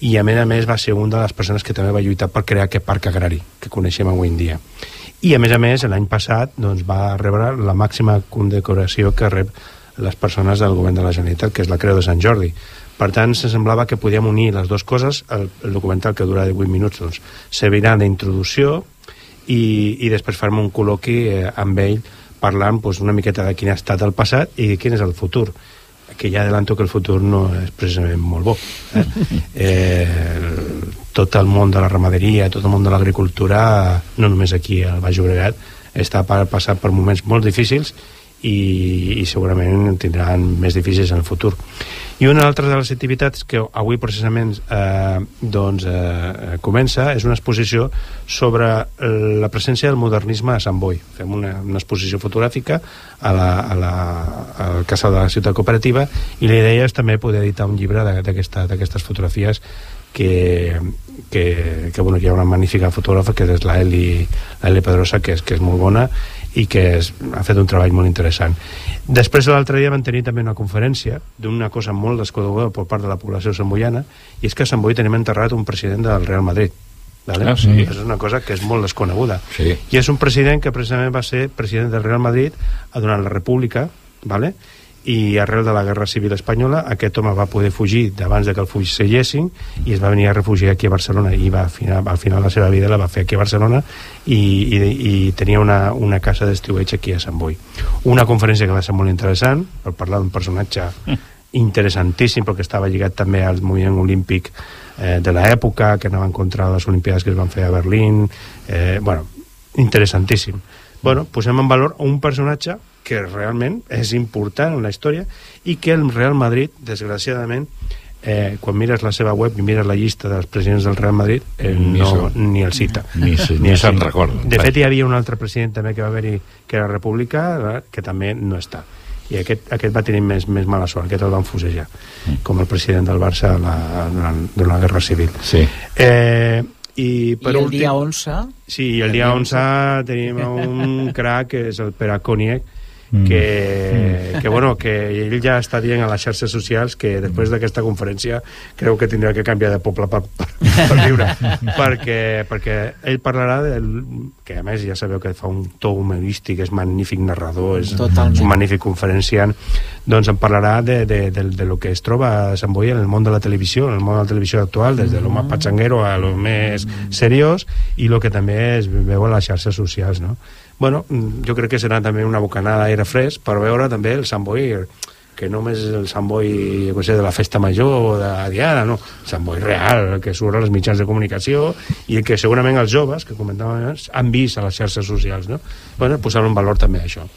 i a més a més va ser una de les persones que també va lluitar per crear aquest parc agrari que coneixem avui en dia i a més a més l'any passat doncs, va rebre la màxima condecoració que rep les persones del govern de la Generalitat que és la Creu de Sant Jordi. Per tant, se semblava que podíem unir les dues coses el, el documental que dura 18 minuts doncs, servirà d'introducció i, i després farem un col·loqui eh, amb ell parlant pues, una miqueta de quin ha estat el passat i quin és el futur que ja adelanto que el futur no és precisament molt bo eh? eh, tot el món de la ramaderia tot el món de l'agricultura no només aquí al Baix Llobregat està per passar per moments molt difícils i, i segurament tindran més difícils en el futur i una altra de les activitats que avui precisament eh, doncs, eh, comença és una exposició sobre la presència del modernisme a Sant Boi. Fem una, una exposició fotogràfica a la, a la, al casal de la ciutat cooperativa i la idea és també poder editar un llibre d'aquestes fotografies que, que, que, bueno, que hi ha una magnífica fotògrafa que és la Pedrosa que és, que és molt bona i que és, ha fet un treball molt interessant. Després l'altre dia van tenir també una conferència d'una cosa molt desconeguda per part de la població samboiana i és que a Sant Boi tenim enterrat un president del Real Madrid Vale? Ah, sí. És una cosa que és molt desconeguda. Sí. I és un president que precisament va ser president del Real Madrid durant la República, ¿vale? I arrel de la Guerra Civil Espanyola aquest home va poder fugir d'abans de que el fugissellessin i es va venir a refugiar aquí a Barcelona. I va, al final, al final la seva vida la va fer aquí a Barcelona i, i, i tenia una, una casa d'estiueig aquí a Sant Boi. Una conferència que va ser molt interessant per parlar d'un personatge interessantíssim perquè estava lligat també al moviment olímpic eh, de l'època que anava en contra de les Olimpiades que es van fer a Berlín eh, bueno, interessantíssim. Bueno, posem en valor un personatge que realment és important en la història i que el Real Madrid, desgraciadament, eh, quan mires la seva web i mires la llista dels presidents del Real Madrid eh, Ni no, so- ni el cita. Ni se- ni el se'n recorda. de fet hi havia un altre president també que va haver-hi que era República eh, que també no està. I aquest, aquest va tenir més, més mala sort aquest el van fusejar com el president del Barça la, durant, durant la Guerra Civil. Sí. eh, i per I el últim, dia 11 Sí, i el dia 11 tenim un crac que és el Pere Koniec que, que, bueno, que ell ja està dient a les xarxes socials que després d'aquesta conferència creu que tindrà que canviar de poble per, per, per viure perquè, perquè ell parlarà del, que a més ja sabeu que fa un to humorístic és magnífic narrador és, Totalment. és un magnífic conferenciant doncs en parlarà de, de, de, de lo que es troba a Sant Boi en el món de la televisió en el món de la televisió actual des de lo més patxanguero a lo més seriós i lo que també es veu a les xarxes socials no? Bueno, jo crec que serà també una bocanada d'aire fresc per veure també el Sant Boi que no és el Sant Boi què sé, de la festa major o de la Diada, no, Sant Boi real, que surt als mitjans de comunicació i que segurament els joves, que comentàvem abans, han vist a les xarxes socials, no? Bueno, posar en valor també això.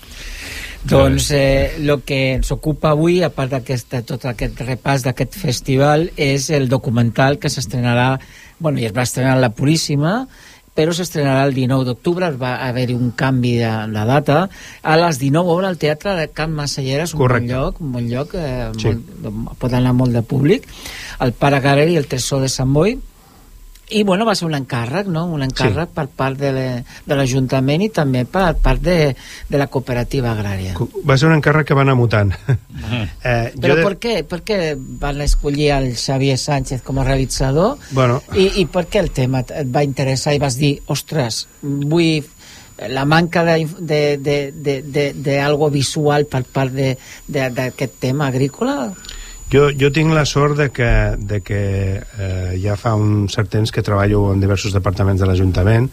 Doncs eh, el que ens ocupa avui, a part d'aquest tot aquest repàs d'aquest festival, és el documental que s'estrenarà, bueno, ja es va estrenar la Puríssima, però s'estrenarà el 19 d'octubre, va haver-hi un canvi de, de data. A les 19 hores al Teatre de Can Massallera és un Correcte. bon lloc, un bon lloc eh, Sí. molt, pot anar molt de públic. El Pare Garer i el Tresor de Sant Boi, i bueno, va ser un encàrrec, no? Un encàrrec sí. per part de l'Ajuntament i també per part de, de la cooperativa agrària. Va ser un encàrrec que va anar mutant. eh, Però de- per què, per què van escollir el Xavier Sánchez com a realitzador Bueno, i, i per què el tema et va interessar i vas dir, ostres, vull la manca de, de, de, de, de, de algo visual per part de- de- d'aquest tema agrícola Jo, jo tinc la sort de que, de que eh, ja fa un cert temps que treballo en diversos departaments de l'Ajuntament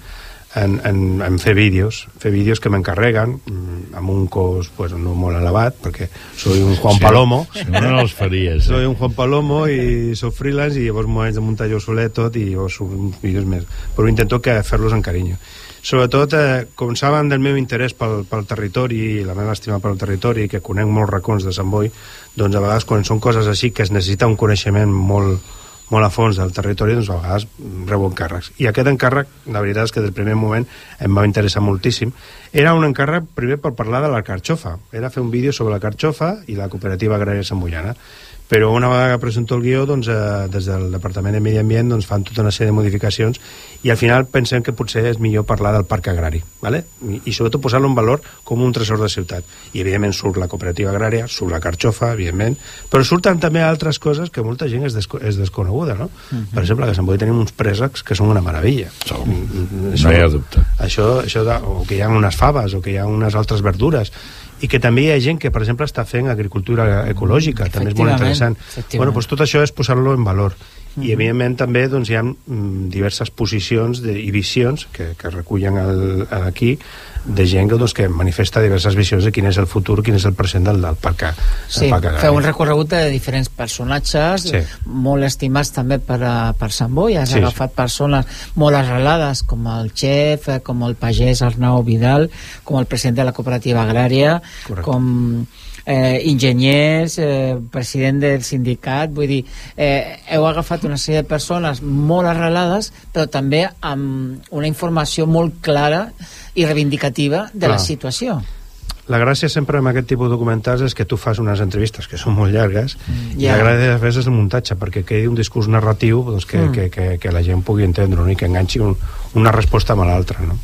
en, en, en fer vídeos, fer vídeos que m'encarreguen mm, amb un cost pues, no molt elevat, perquè soy un Juan Sí, Palomo. si no, no els faries, eh? Soy un Juan Palomo i soc freelance i llavors m'ho haig de muntar jo solet tot i llavors uns vídeos més. Però intento que fer-los en carinyo. Sobretot, eh, com saben del meu interès pel, pel territori i la meva estima pel territori, que conec molts racons de Sant Boi, doncs a vegades quan són coses així que es necessita un coneixement molt, molt a fons del territori, doncs a vegades rebo encàrrecs. I aquest encàrrec, la veritat és que del primer moment em va interessar moltíssim. Era un encàrrec primer per parlar de la carxofa, era fer un vídeo sobre la carxofa i la cooperativa agrària samboiana. Però una vegada que presento el guió doncs, eh, des del Departament de Medi Ambient doncs, fan tota una sèrie de modificacions i al final pensem que potser és millor parlar del parc agrari ¿vale? I, i sobretot posar-lo en valor com un tresor de ciutat i evidentment surt la cooperativa agrària surt la carxofa, evidentment però surten també altres coses que molta gent és, desco és desconeguda no? Uh -huh. per exemple, que a Sant Boi tenim uns préssecs que són una meravella Som. no hi ha dubte això, això de, o que hi ha unes faves o que hi ha unes altres verdures i que també hi ha gent que, per exemple, està fent agricultura ecològica, també és molt interessant. Bueno, doncs tot això és posar-lo en valor. I, evidentment, també doncs, hi ha mm, diverses posicions de, i visions que, que recullen el, aquí de gent que, doncs, que manifesta diverses visions de quin és el futur, quin és el present del, del parc, Sí, parc feu un recorregut de diferents personatges, Sí. molt estimats també per, per Sant Boi, has Sí, sí. agafat persones molt arrelades, com el xef, com el pagès Arnau Vidal, com el president de la cooperativa agrària, Correcte. com eh, enginyers, eh, president del sindicat, vull dir, eh, heu agafat una sèrie de persones molt arrelades, però també amb una informació molt clara i reivindicativa de la Clar. situació. La gràcia sempre amb aquest tipus de documentals és que tu fas unes entrevistes que són molt llargues i Ja. la gràcia a vegades és el muntatge perquè quedi un discurs narratiu doncs, que, Mm. que, que, que la gent pugui entendre no? i que enganxi un, una resposta amb l'altra no?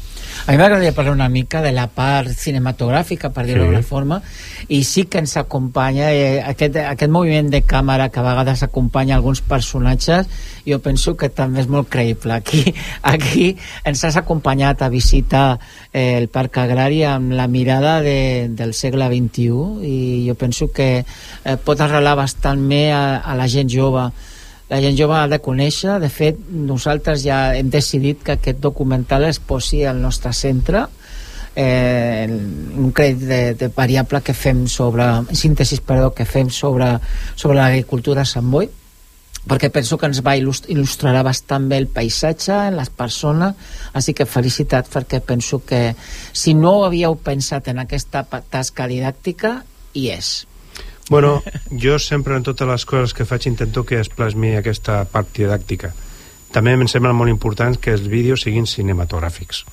A mi m'agradaria parlar una mica de la part cinematogràfica, per dir-ho Sí. d'alguna forma, i sí que ens acompanya eh, aquest, aquest moviment de càmera que a vegades acompanya alguns personatges, jo penso que també és molt creïble. Aquí, aquí ens has acompanyat a visitar eh, el Parc Agrari amb la mirada de, del segle XXI i jo penso que eh, pot arrelar bastant més a, a la gent jove la gent jove ha de conèixer de fet nosaltres ja hem decidit que aquest documental es posi al nostre centre eh, un crèdit de, de variable que fem sobre síntesis perdó, que fem sobre, sobre l'agricultura a Sant Boi perquè penso que ens va il·lust- il·lustrarà bastant bé el paisatge, les persones, així que felicitat perquè penso que si no havíeu pensat en aquesta tasca didàctica, hi és. Bueno, jo sempre en totes les coses que faig intento que es plasmi aquesta part didàctica. També em sembla molt important que els vídeos siguin cinematogràfics.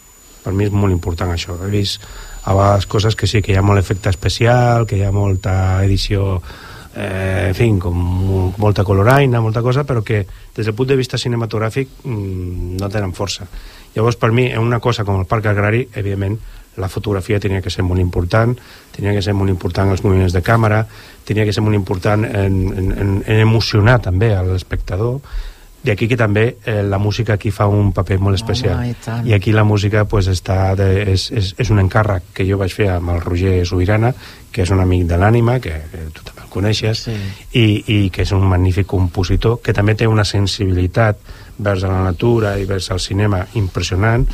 Per mi és molt important això. He vist a vegades coses que sí, que hi ha molt efecte especial, que hi ha molta edició eh, en fi, com molta coloraina, molta cosa, però que des del punt de vista cinematogràfic mm, no tenen força. Llavors, per mi, en una cosa com el Parc Agrari, evidentment, la fotografia tenia que ser molt important, tenia que ser molt important els moviments de càmera, tenia que ser molt important en, en, en, emocionar també a l'espectador, i aquí que també eh, la música aquí fa un paper molt especial. i tant. I aquí la música pues, està de, és, és, és un encàrrec que jo vaig fer amb el Roger Sobirana, que és un amic de l'ànima, que, que tu també el coneixes, Sí. i, i que és un magnífic compositor, que també té una sensibilitat vers la natura i vers el cinema impressionant,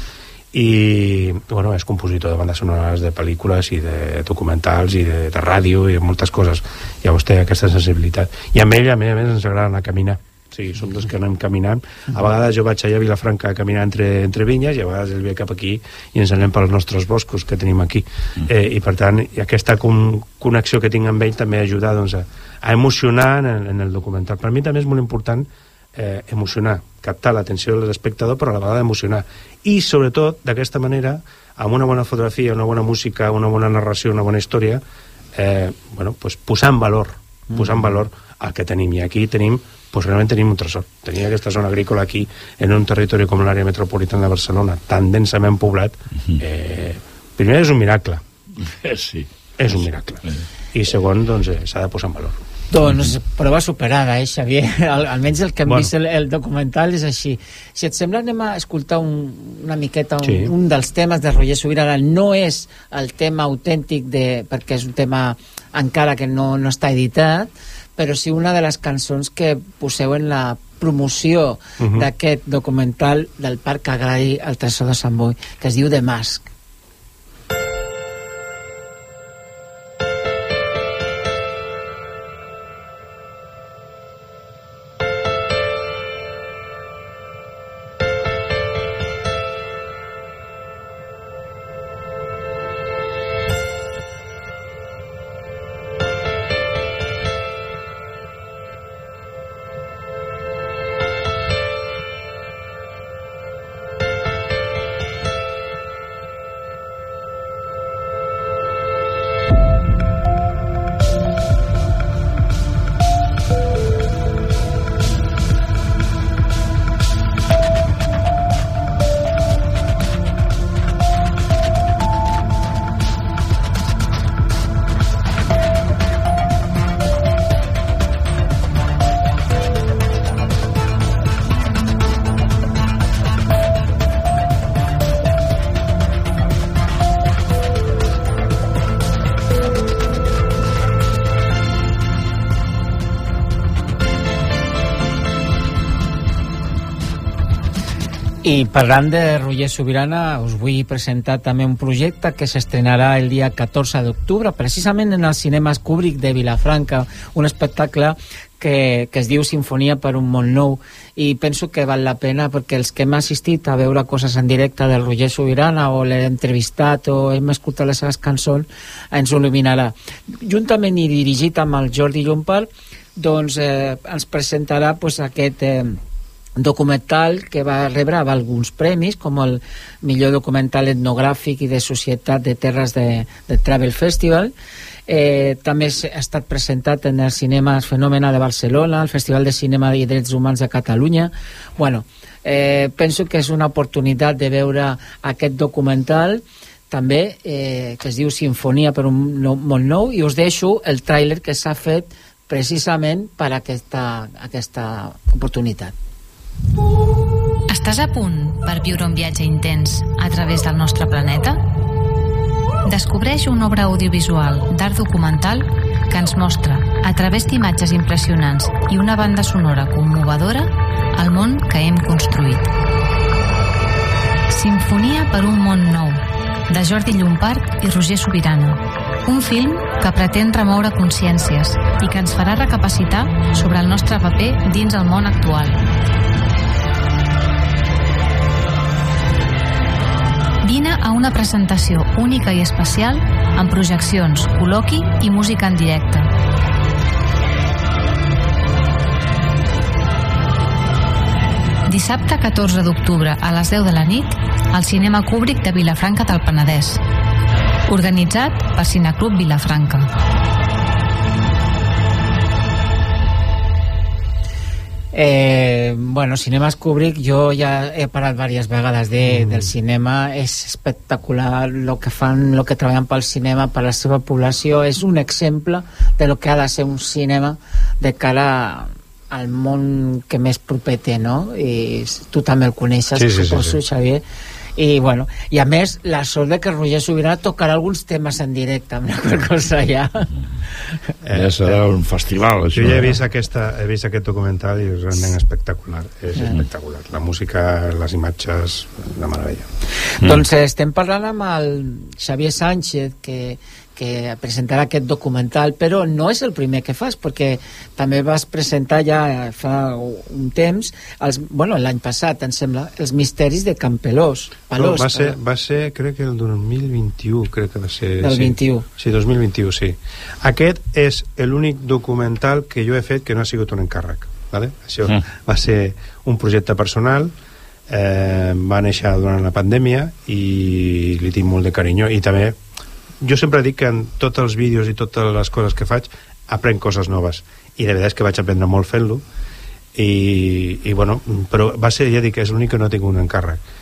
i bueno, és compositor de bandes sonores de pel·lícules i de documentals i de, de ràdio i de moltes coses. Llavors té aquesta sensibilitat. I amb ell a més a més ens agrada anar a caminar. O sigui, som dos que anem caminant. A vegades jo vaig allà a Vilafranca a caminar entre, entre vinyes i a vegades ell ve cap aquí i ens anem pels nostres boscos que tenim aquí. Eh, i per tant aquesta con connexió que tinc amb ell també ajuda doncs, a, a emocionar en, en el documental. Per mi també és molt important eh, emocionar, captar l'atenció de l'espectador però a la vegada emocionar i sobretot d'aquesta manera amb una bona fotografia, una bona música una bona narració, una bona història eh, bueno, pues, posar en valor posar en valor el que tenim i aquí tenim pues realment tenim un tresor. Tenir aquesta zona agrícola aquí, en un territori com l'àrea metropolitana de Barcelona, tan densament poblat, eh, primer és un miracle. Sí. És un miracle. I segon, doncs, eh, s'ha de posar en valor. Doncs prova superada, eh, Xavier? Al, almenys el que hem Bueno. vist el, el documental és així. Si et sembla, anem a escoltar un, una miqueta un, Sí. un dels temes de Roger Sobirana. No és el tema autèntic, de, perquè és un tema encara que no, no està editat, però sí una de les cançons que poseu en la promoció Mhm. d'aquest documental del Parc Agrari al Tresor de Sant Boi, que es diu The Mask. Parlant de Roger Sobirana, us vull presentar també un projecte que s'estrenarà el dia 14 d'octubre, precisament en els cinemes Kubrick de Vilafranca, un espectacle que, que es diu Sinfonia per un món nou i penso que val la pena perquè els que hem assistit a veure coses en directe del Roger Sobirana o l'hem entrevistat o hem escoltat les seves cançons ens ho il·luminarà. Juntament i dirigit amb el Jordi Llompart doncs eh, ens presentarà pues, aquest eh, documental que va rebre alguns premis com el millor documental etnogràfic i de societat de terres de, de Travel Festival. Eh, també ha estat presentat en el cinema Fenòmena de Barcelona el Festival de Cinema i Drets Humans de Catalunya. Bueno, eh, penso que és una oportunitat de veure aquest documental també eh, que es diu Sinfonia per un no, món nou i us deixo el tràiler que s'ha fet precisament per aquesta, aquesta oportunitat Estàs a punt per viure un viatge intens a través del nostre planeta? Descobreix una obra audiovisual d'art documental que ens mostra, a través d'imatges impressionants i una banda sonora commovedora, el món que hem construït. Sinfonia per un món nou, de Jordi Llompart i Roger Sobirana. Un film que pretén remoure consciències i que ens farà recapacitar sobre el nostre paper dins el món actual. Vine a una presentació única i especial amb projeccions, col·loqui i música en directe. Dissabte 14 d'octubre a les 10 de la nit al Cinema Cúbric de Vilafranca del Penedès. Organitzat per Cineclub Vilafranca. Eh, bueno, Cinemes Kubrick, jo ja he parat diverses vegades de, mm. del cinema, és espectacular el que fan, el que treballen pel cinema, per la seva població, és un exemple de lo que ha de ser un cinema de cara al món que més proper té, no? I tu també el coneixes, Sí, sí, sí, suposo, sí. Xavier. I, bueno, I a més, la sort de que Roger Sobirà tocarà alguns temes en directe, amb qual cosa ja... Ja serà un festival, això. Jo ja he eh? vist, aquesta, he vist aquest documental i és realment espectacular. És Mm. espectacular. La música, les imatges, una meravella. Mm. Doncs eh, estem parlant amb el Xavier Sánchez, que, que presentarà aquest documental, però no és el primer que fas, perquè també vas presentar ja fa un temps, els, bueno, l'any passat, em sembla, els misteris de Campelós. Palós, no, va, ser, va ser, crec que el 2021, crec que va ser... Del sí. 21. Sí, 2021, sí. Aquest és l'únic documental que jo he fet que no ha sigut un encàrrec. Vale? Això Mm. va ser un projecte personal, eh, va néixer durant la pandèmia i li tinc molt de carinyo i també jo sempre dic que en tots els vídeos i totes les coses que faig aprenc coses noves. I de veritat és que vaig aprendre molt fent-lo. I, i bueno, però va ser, ja dic, és l'únic que no tinc un encàrrec.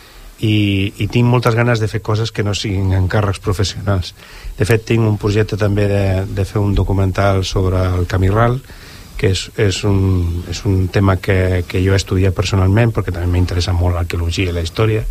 I, i tinc moltes ganes de fer coses que no siguin encàrrecs professionals. De fet tinc un projecte també de, de fer un documental sobre el camí ral que és, és, un, és un tema que, que jo he estudiat personalment perquè també m'interessa molt l'arqueologia i la història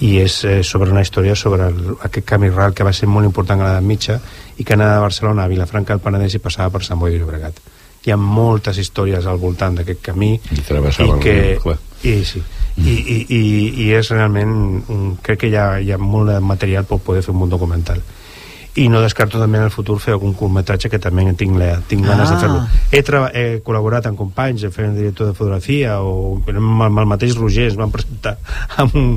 i és eh, sobre una història sobre el, aquest camí ral que va ser molt important a l'edat mitja i que anava de Barcelona a Vilafranca del Penedès i passava per Sant Boi de Llobregat hi ha moltes històries al voltant d'aquest camí I travessava el que, riu, clar. i, sí, i, i, i, i és realment un, crec que hi ha, hi ha molt de material per poder fer un bon documental i no descarto també en el futur fer algun curtmetratge que també tinc, la, tinc ganes Ah. de fer-lo he, he col·laborat amb companys he fet el director de fotografia o amb, amb el mateix Roger ens van presentar amb un,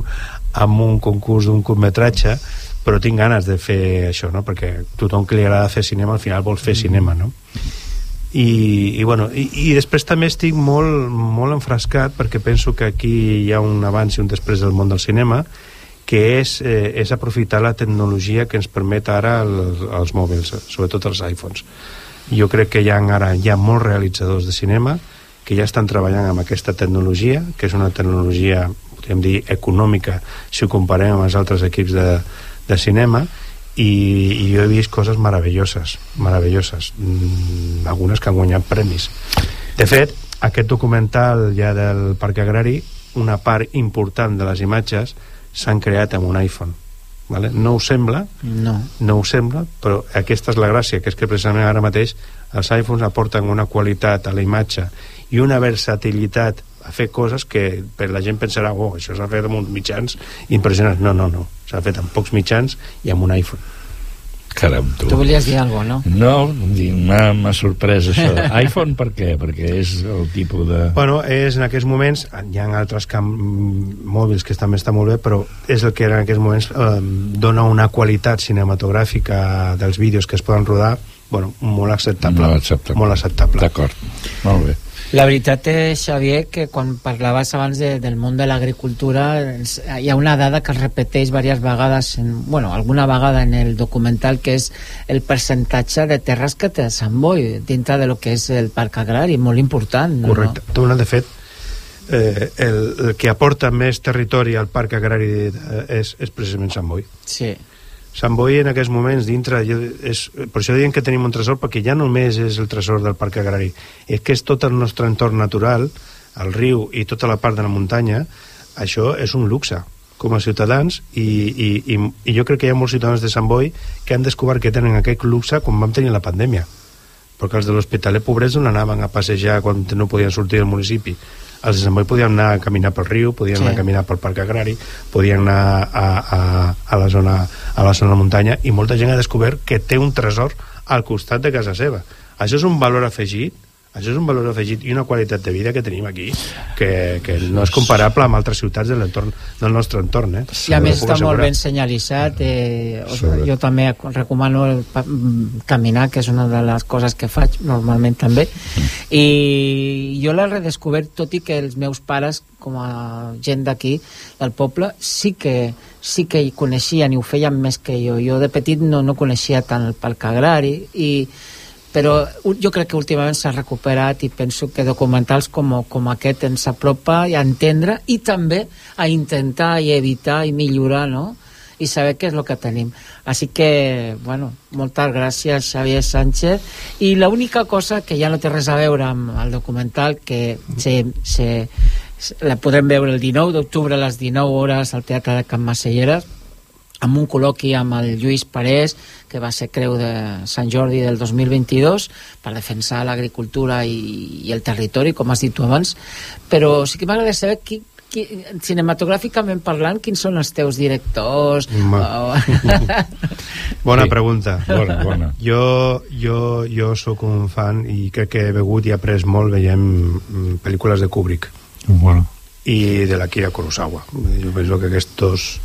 amb un concurs d'un curtmetratge però tinc ganes de fer això no? perquè tothom que li agrada fer cinema al final vol fer cinema no? i, i, bueno, i, i després també estic molt, molt enfrascat perquè penso que aquí hi ha un abans i un després del món del cinema que és, eh, és aprofitar la tecnologia que ens permet ara el, els mòbils, sobretot els iPhones. Jo crec que hi ha ara hi ha molts realitzadors de cinema que ja estan treballant amb aquesta tecnologia, que és una tecnologia, podríem dir, econòmica, si ho comparem amb els altres equips de, de cinema, i, i jo he vist coses meravelloses, meravelloses, mm, algunes que han guanyat premis. De fet, aquest documental ja del Parc Agrari, una part important de les imatges s'han creat amb un iPhone. Vale? No ho sembla, No. no ho sembla, però aquesta és la gràcia, que és que precisament ara mateix els iPhones aporten una qualitat a la imatge i una versatilitat a fer coses que per la gent pensarà oh, això s'ha fet amb uns mitjans impressionants no, no, no, s'ha fet amb pocs mitjans i amb un iPhone Caram, tu. Tu volies dir alguna cosa, no? No, m'ha sorprès això. iPhone per què? Perquè és el tipus de... Bueno, és en aquests moments, hi ha altres camp mòbils que també està molt bé, però és el que en aquests moments eh, dona una qualitat cinematogràfica dels vídeos que es poden rodar, bueno, molt acceptable. Molt acceptable. Molt acceptable. D'acord, molt bé. La veritat és, Xavier, que quan parlaves abans de, del món de l'agricultura hi ha una dada que es repeteix diverses vegades, en, bueno, alguna vegada en el documental, que és el percentatge de terres que té Sant Boi dintre de lo que és el parc agrari, molt important. no? Correcte. Dona, de fet, eh, el, el que aporta més territori al parc agrari eh, és, és precisament Sant Boi. Sí. Sant Boi en aquests moments dintre és, per això diuen que tenim un tresor perquè ja només és el tresor del parc agrari. És que és tot el nostre entorn natural el riu i tota la part de la muntanya això és un luxe com a ciutadans i, i, i, i jo crec que hi ha molts ciutadans de Sant Boi que han descobert que tenen aquest luxe quan vam tenir la pandèmia perquè els de l'Hospitalet Pobrets on anaven a passejar quan no podien sortir del municipi els de Sant Boi podien anar a caminar pel riu podien Sí. anar a caminar pel parc agrari podien anar a, a, a, la zona, a la zona de muntanya i molta gent ha descobert que té un tresor al costat de casa seva això és un valor afegit això és un valor afegit i una qualitat de vida que tenim aquí que, que no és comparable amb altres ciutats de l'entorn del nostre entorn eh? I a més està molt assegurar. ben senyalitzat eh, o- Sobre. jo també recomano el mm, caminar que és una de les coses que faig normalment també i jo l'he redescobert tot i que els meus pares com a gent d'aquí del poble sí que, sí que hi coneixien i ho feien més que jo jo de petit no, no coneixia tant el parc agrari i però jo crec que últimament s'ha recuperat i penso que documentals com, com aquest ens apropa a entendre i també a intentar i evitar i millorar, no? i saber què és el que tenim. Així que, bueno, moltes gràcies, Xavier Sánchez. I l'única cosa que ja no té res a veure amb el documental, que se, se, la podrem veure el 19 d'octubre a les 19 hores al Teatre de Can Macelleres, amb un col·loqui amb el Lluís Parés, que va ser creu de Sant Jordi del 2022, per defensar l'agricultura i, i el territori, com has dit tu abans, però sí que m'agradaria saber qui, qui, cinematogràficament parlant, quins són els teus directors? Ma- O... Bona Sí. pregunta. Bona, bona. Jo, jo, jo sóc un fan i crec que he begut i he après molt veiem mm, pel·lícules de Kubrick Bueno. i de l'Akira Kurosawa. Jo penso que aquests...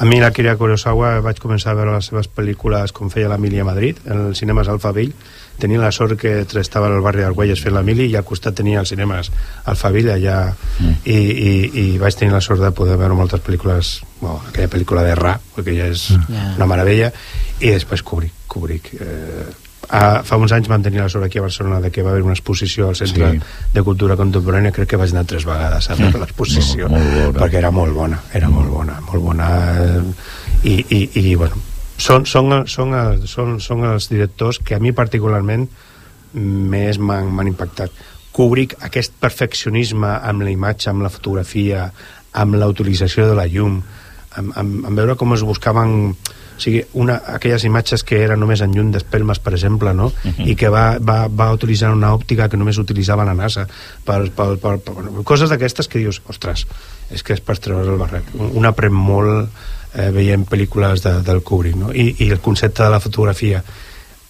A mi l'Akira Kurosawa vaig començar a veure les seves pel·lícules com feia l'Emili a Madrid, en els cinemes Alphaville. Tenia la sort que estava al barri d'Argüelles fent l'Emili i al costat tenia els cinemes Alphaville allà mm. i, i, i vaig tenir la sort de poder veure moltes pel·lícules, bueno, aquella pel·lícula de Ra, perquè ja és mm. una meravella, i després Kubrick. Kubrick eh, ah, fa uns anys vam tenir la sort aquí a Barcelona de que va haver una exposició al Centre Sí. de Cultura Contemporània, crec que vaig anar tres vegades a veure l'exposició, Molt- molt bona. perquè era molt bona, era molt bona, molt bona, i, i, i bueno, són, són, són, són, són els directors que a mi particularment més m'han impactat. Kubrick, aquest perfeccionisme amb la imatge, amb la fotografia, amb la utilització de la llum, amb, amb, amb veure com es buscaven o sigui, una, aquelles imatges que eren només en llum d'espelmes, per exemple, no? i que va, va, va utilitzar una òptica que només utilitzava la NASA per, per, per, per, coses d'aquestes que dius, ostres, és que és per treure el barret. Un aprèn molt eh, veient pel·lícules de, del Kubrick no? I, i el concepte de la fotografia.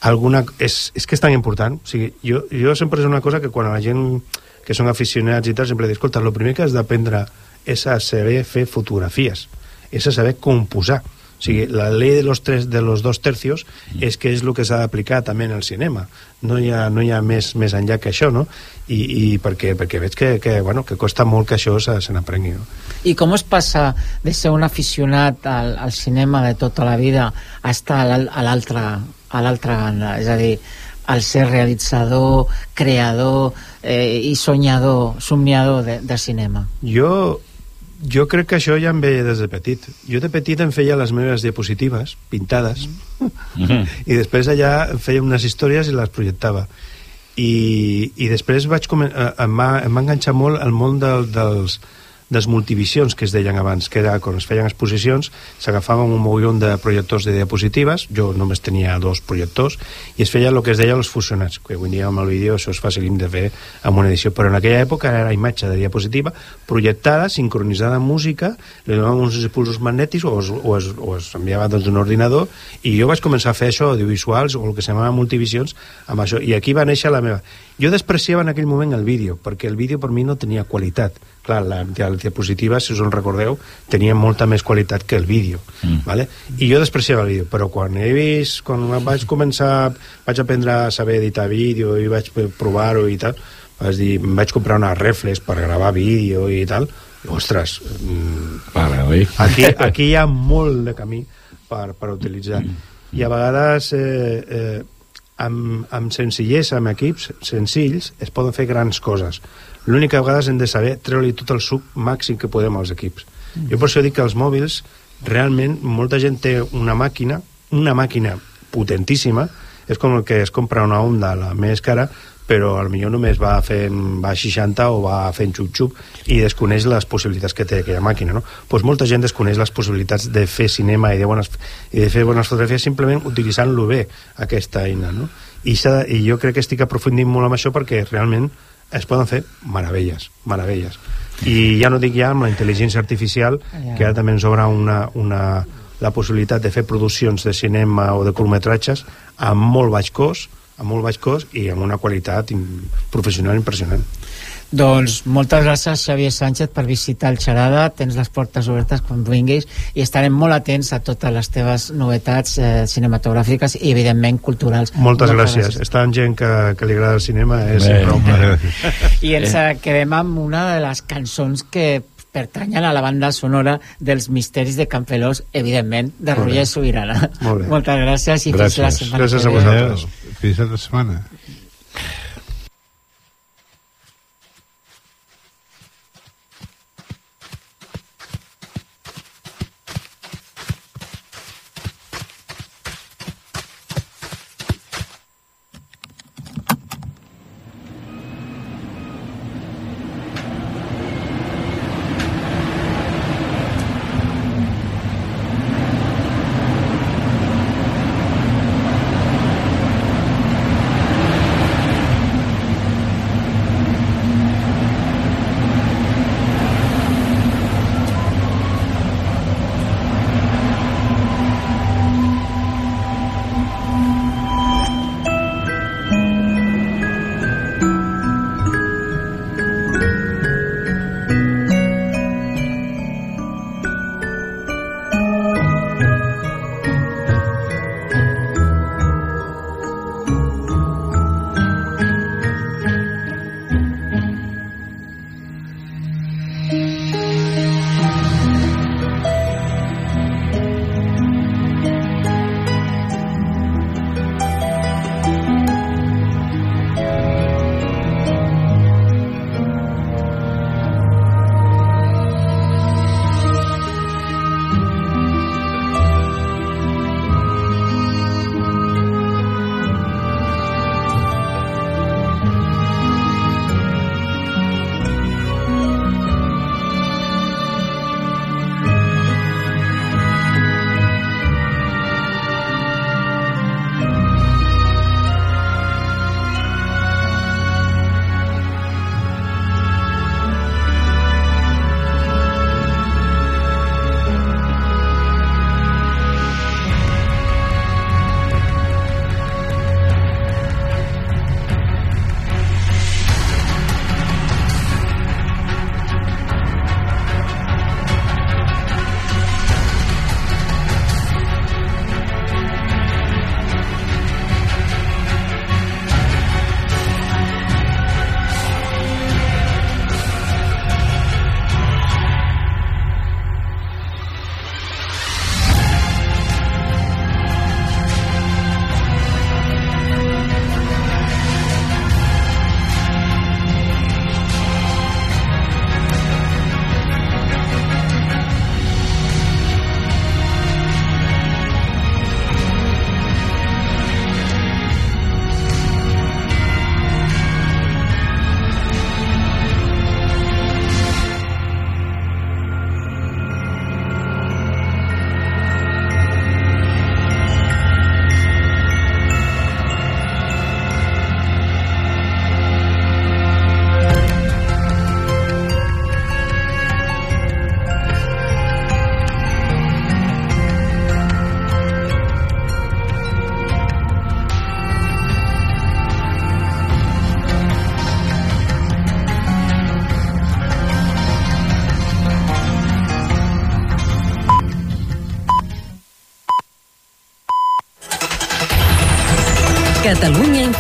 Alguna, és, és que és tan important. O sigui, jo, jo sempre és una cosa que quan la gent que són aficionats i tal sempre dic, escolta, el primer que has d'aprendre és a saber fer fotografies. És a saber composar o sigui, la llei de los, tres, de los dos tercios és que és el que s'ha d'aplicar també en el cinema no hi ha, no hi ha més, més enllà que això no? I, i perquè, perquè veig que, que, bueno, que costa molt que això se, se n'aprengui no? I com es passa de ser un aficionat al, al cinema de tota la vida a estar a l'al- a l'altra a l'altra banda? És a dir, al ser realitzador, creador eh, i soñador, somniador de, de cinema. Jo, jo crec que això ja em ve des de petit. Jo de petit em feia les meves diapositives pintades i després allà feia unes històries i les projectava. I, i després vaig comen- eh, em, va, em va enganxar molt el món del, dels, dels multivisions que es deien abans, que era quan es feien exposicions, s'agafaven un mogollon de projectors de diapositives, jo només tenia dos projectors, i es feia el que es deia els fusionats, que avui dia amb el vídeo això és fàcil de fer amb una edició, però en aquella època era imatge de diapositiva projectada, sincronitzada amb música, li donaven uns impulsos magnètics o es, o es, o es enviava doncs, un ordinador, i jo vaig començar a fer això, audiovisuals, o el que s'anava multivisions, amb això, i aquí va néixer la meva... Jo despreciava en aquell moment el vídeo, perquè el vídeo per mi no tenia qualitat. Clar, la, la diapositiva, si us en recordeu, tenia molta més qualitat que el vídeo. Mm. Vale? I jo despreciava el vídeo, però quan he vist, quan vaig començar, vaig aprendre a saber editar vídeo i vaig provar-ho i tal, vaig dir, em vaig comprar unes reflex per gravar vídeo i tal, i, ostres, mm, Para, oi? aquí, aquí hi ha molt de camí per, per utilitzar. I a vegades... Eh, eh, amb, amb senzillesa, amb equips senzills, es poden fer grans coses. L'únic que a vegades hem de saber treure-li tot el suc màxim que podem als equips. Jo per això dic que els mòbils, realment, molta gent té una màquina, una màquina potentíssima, és com el que es compra una Honda, la més cara, però al millor només va fent va a 60 o va fent xup-xup i desconeix les possibilitats que té aquella màquina no? pues molta gent desconeix les possibilitats de fer cinema i de, bones, i de fer bones fotografies simplement utilitzant-lo bé aquesta eina no? I, I jo crec que estic aprofundint molt amb això perquè realment es poden fer meravelles, meravelles. I ja no dic ja amb la intel·ligència artificial, que ara també ens obre una, una, la possibilitat de fer produccions de cinema o de curtmetratges amb molt baix cost, amb molt baix cost i amb una qualitat professional impressionant. Doncs moltes gràcies Xavier Sánchez per visitar el Xarada, tens les portes obertes quan vinguis i estarem molt atents a totes les teves novetats eh, cinematogràfiques i evidentment culturals. Moltes, moltes gràcies. gràcies. Està en gent que, que li agrada el cinema és Bé. sempre un plaer. I ens eh. quedem amb una de les cançons que pertanyen a la banda sonora dels Misteris de Campelós, evidentment, de Roger Sobirana. Moltes gràcies i gràcies. fins la setmana gràcies a vosaltres. Fins la setmana.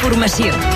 Informació.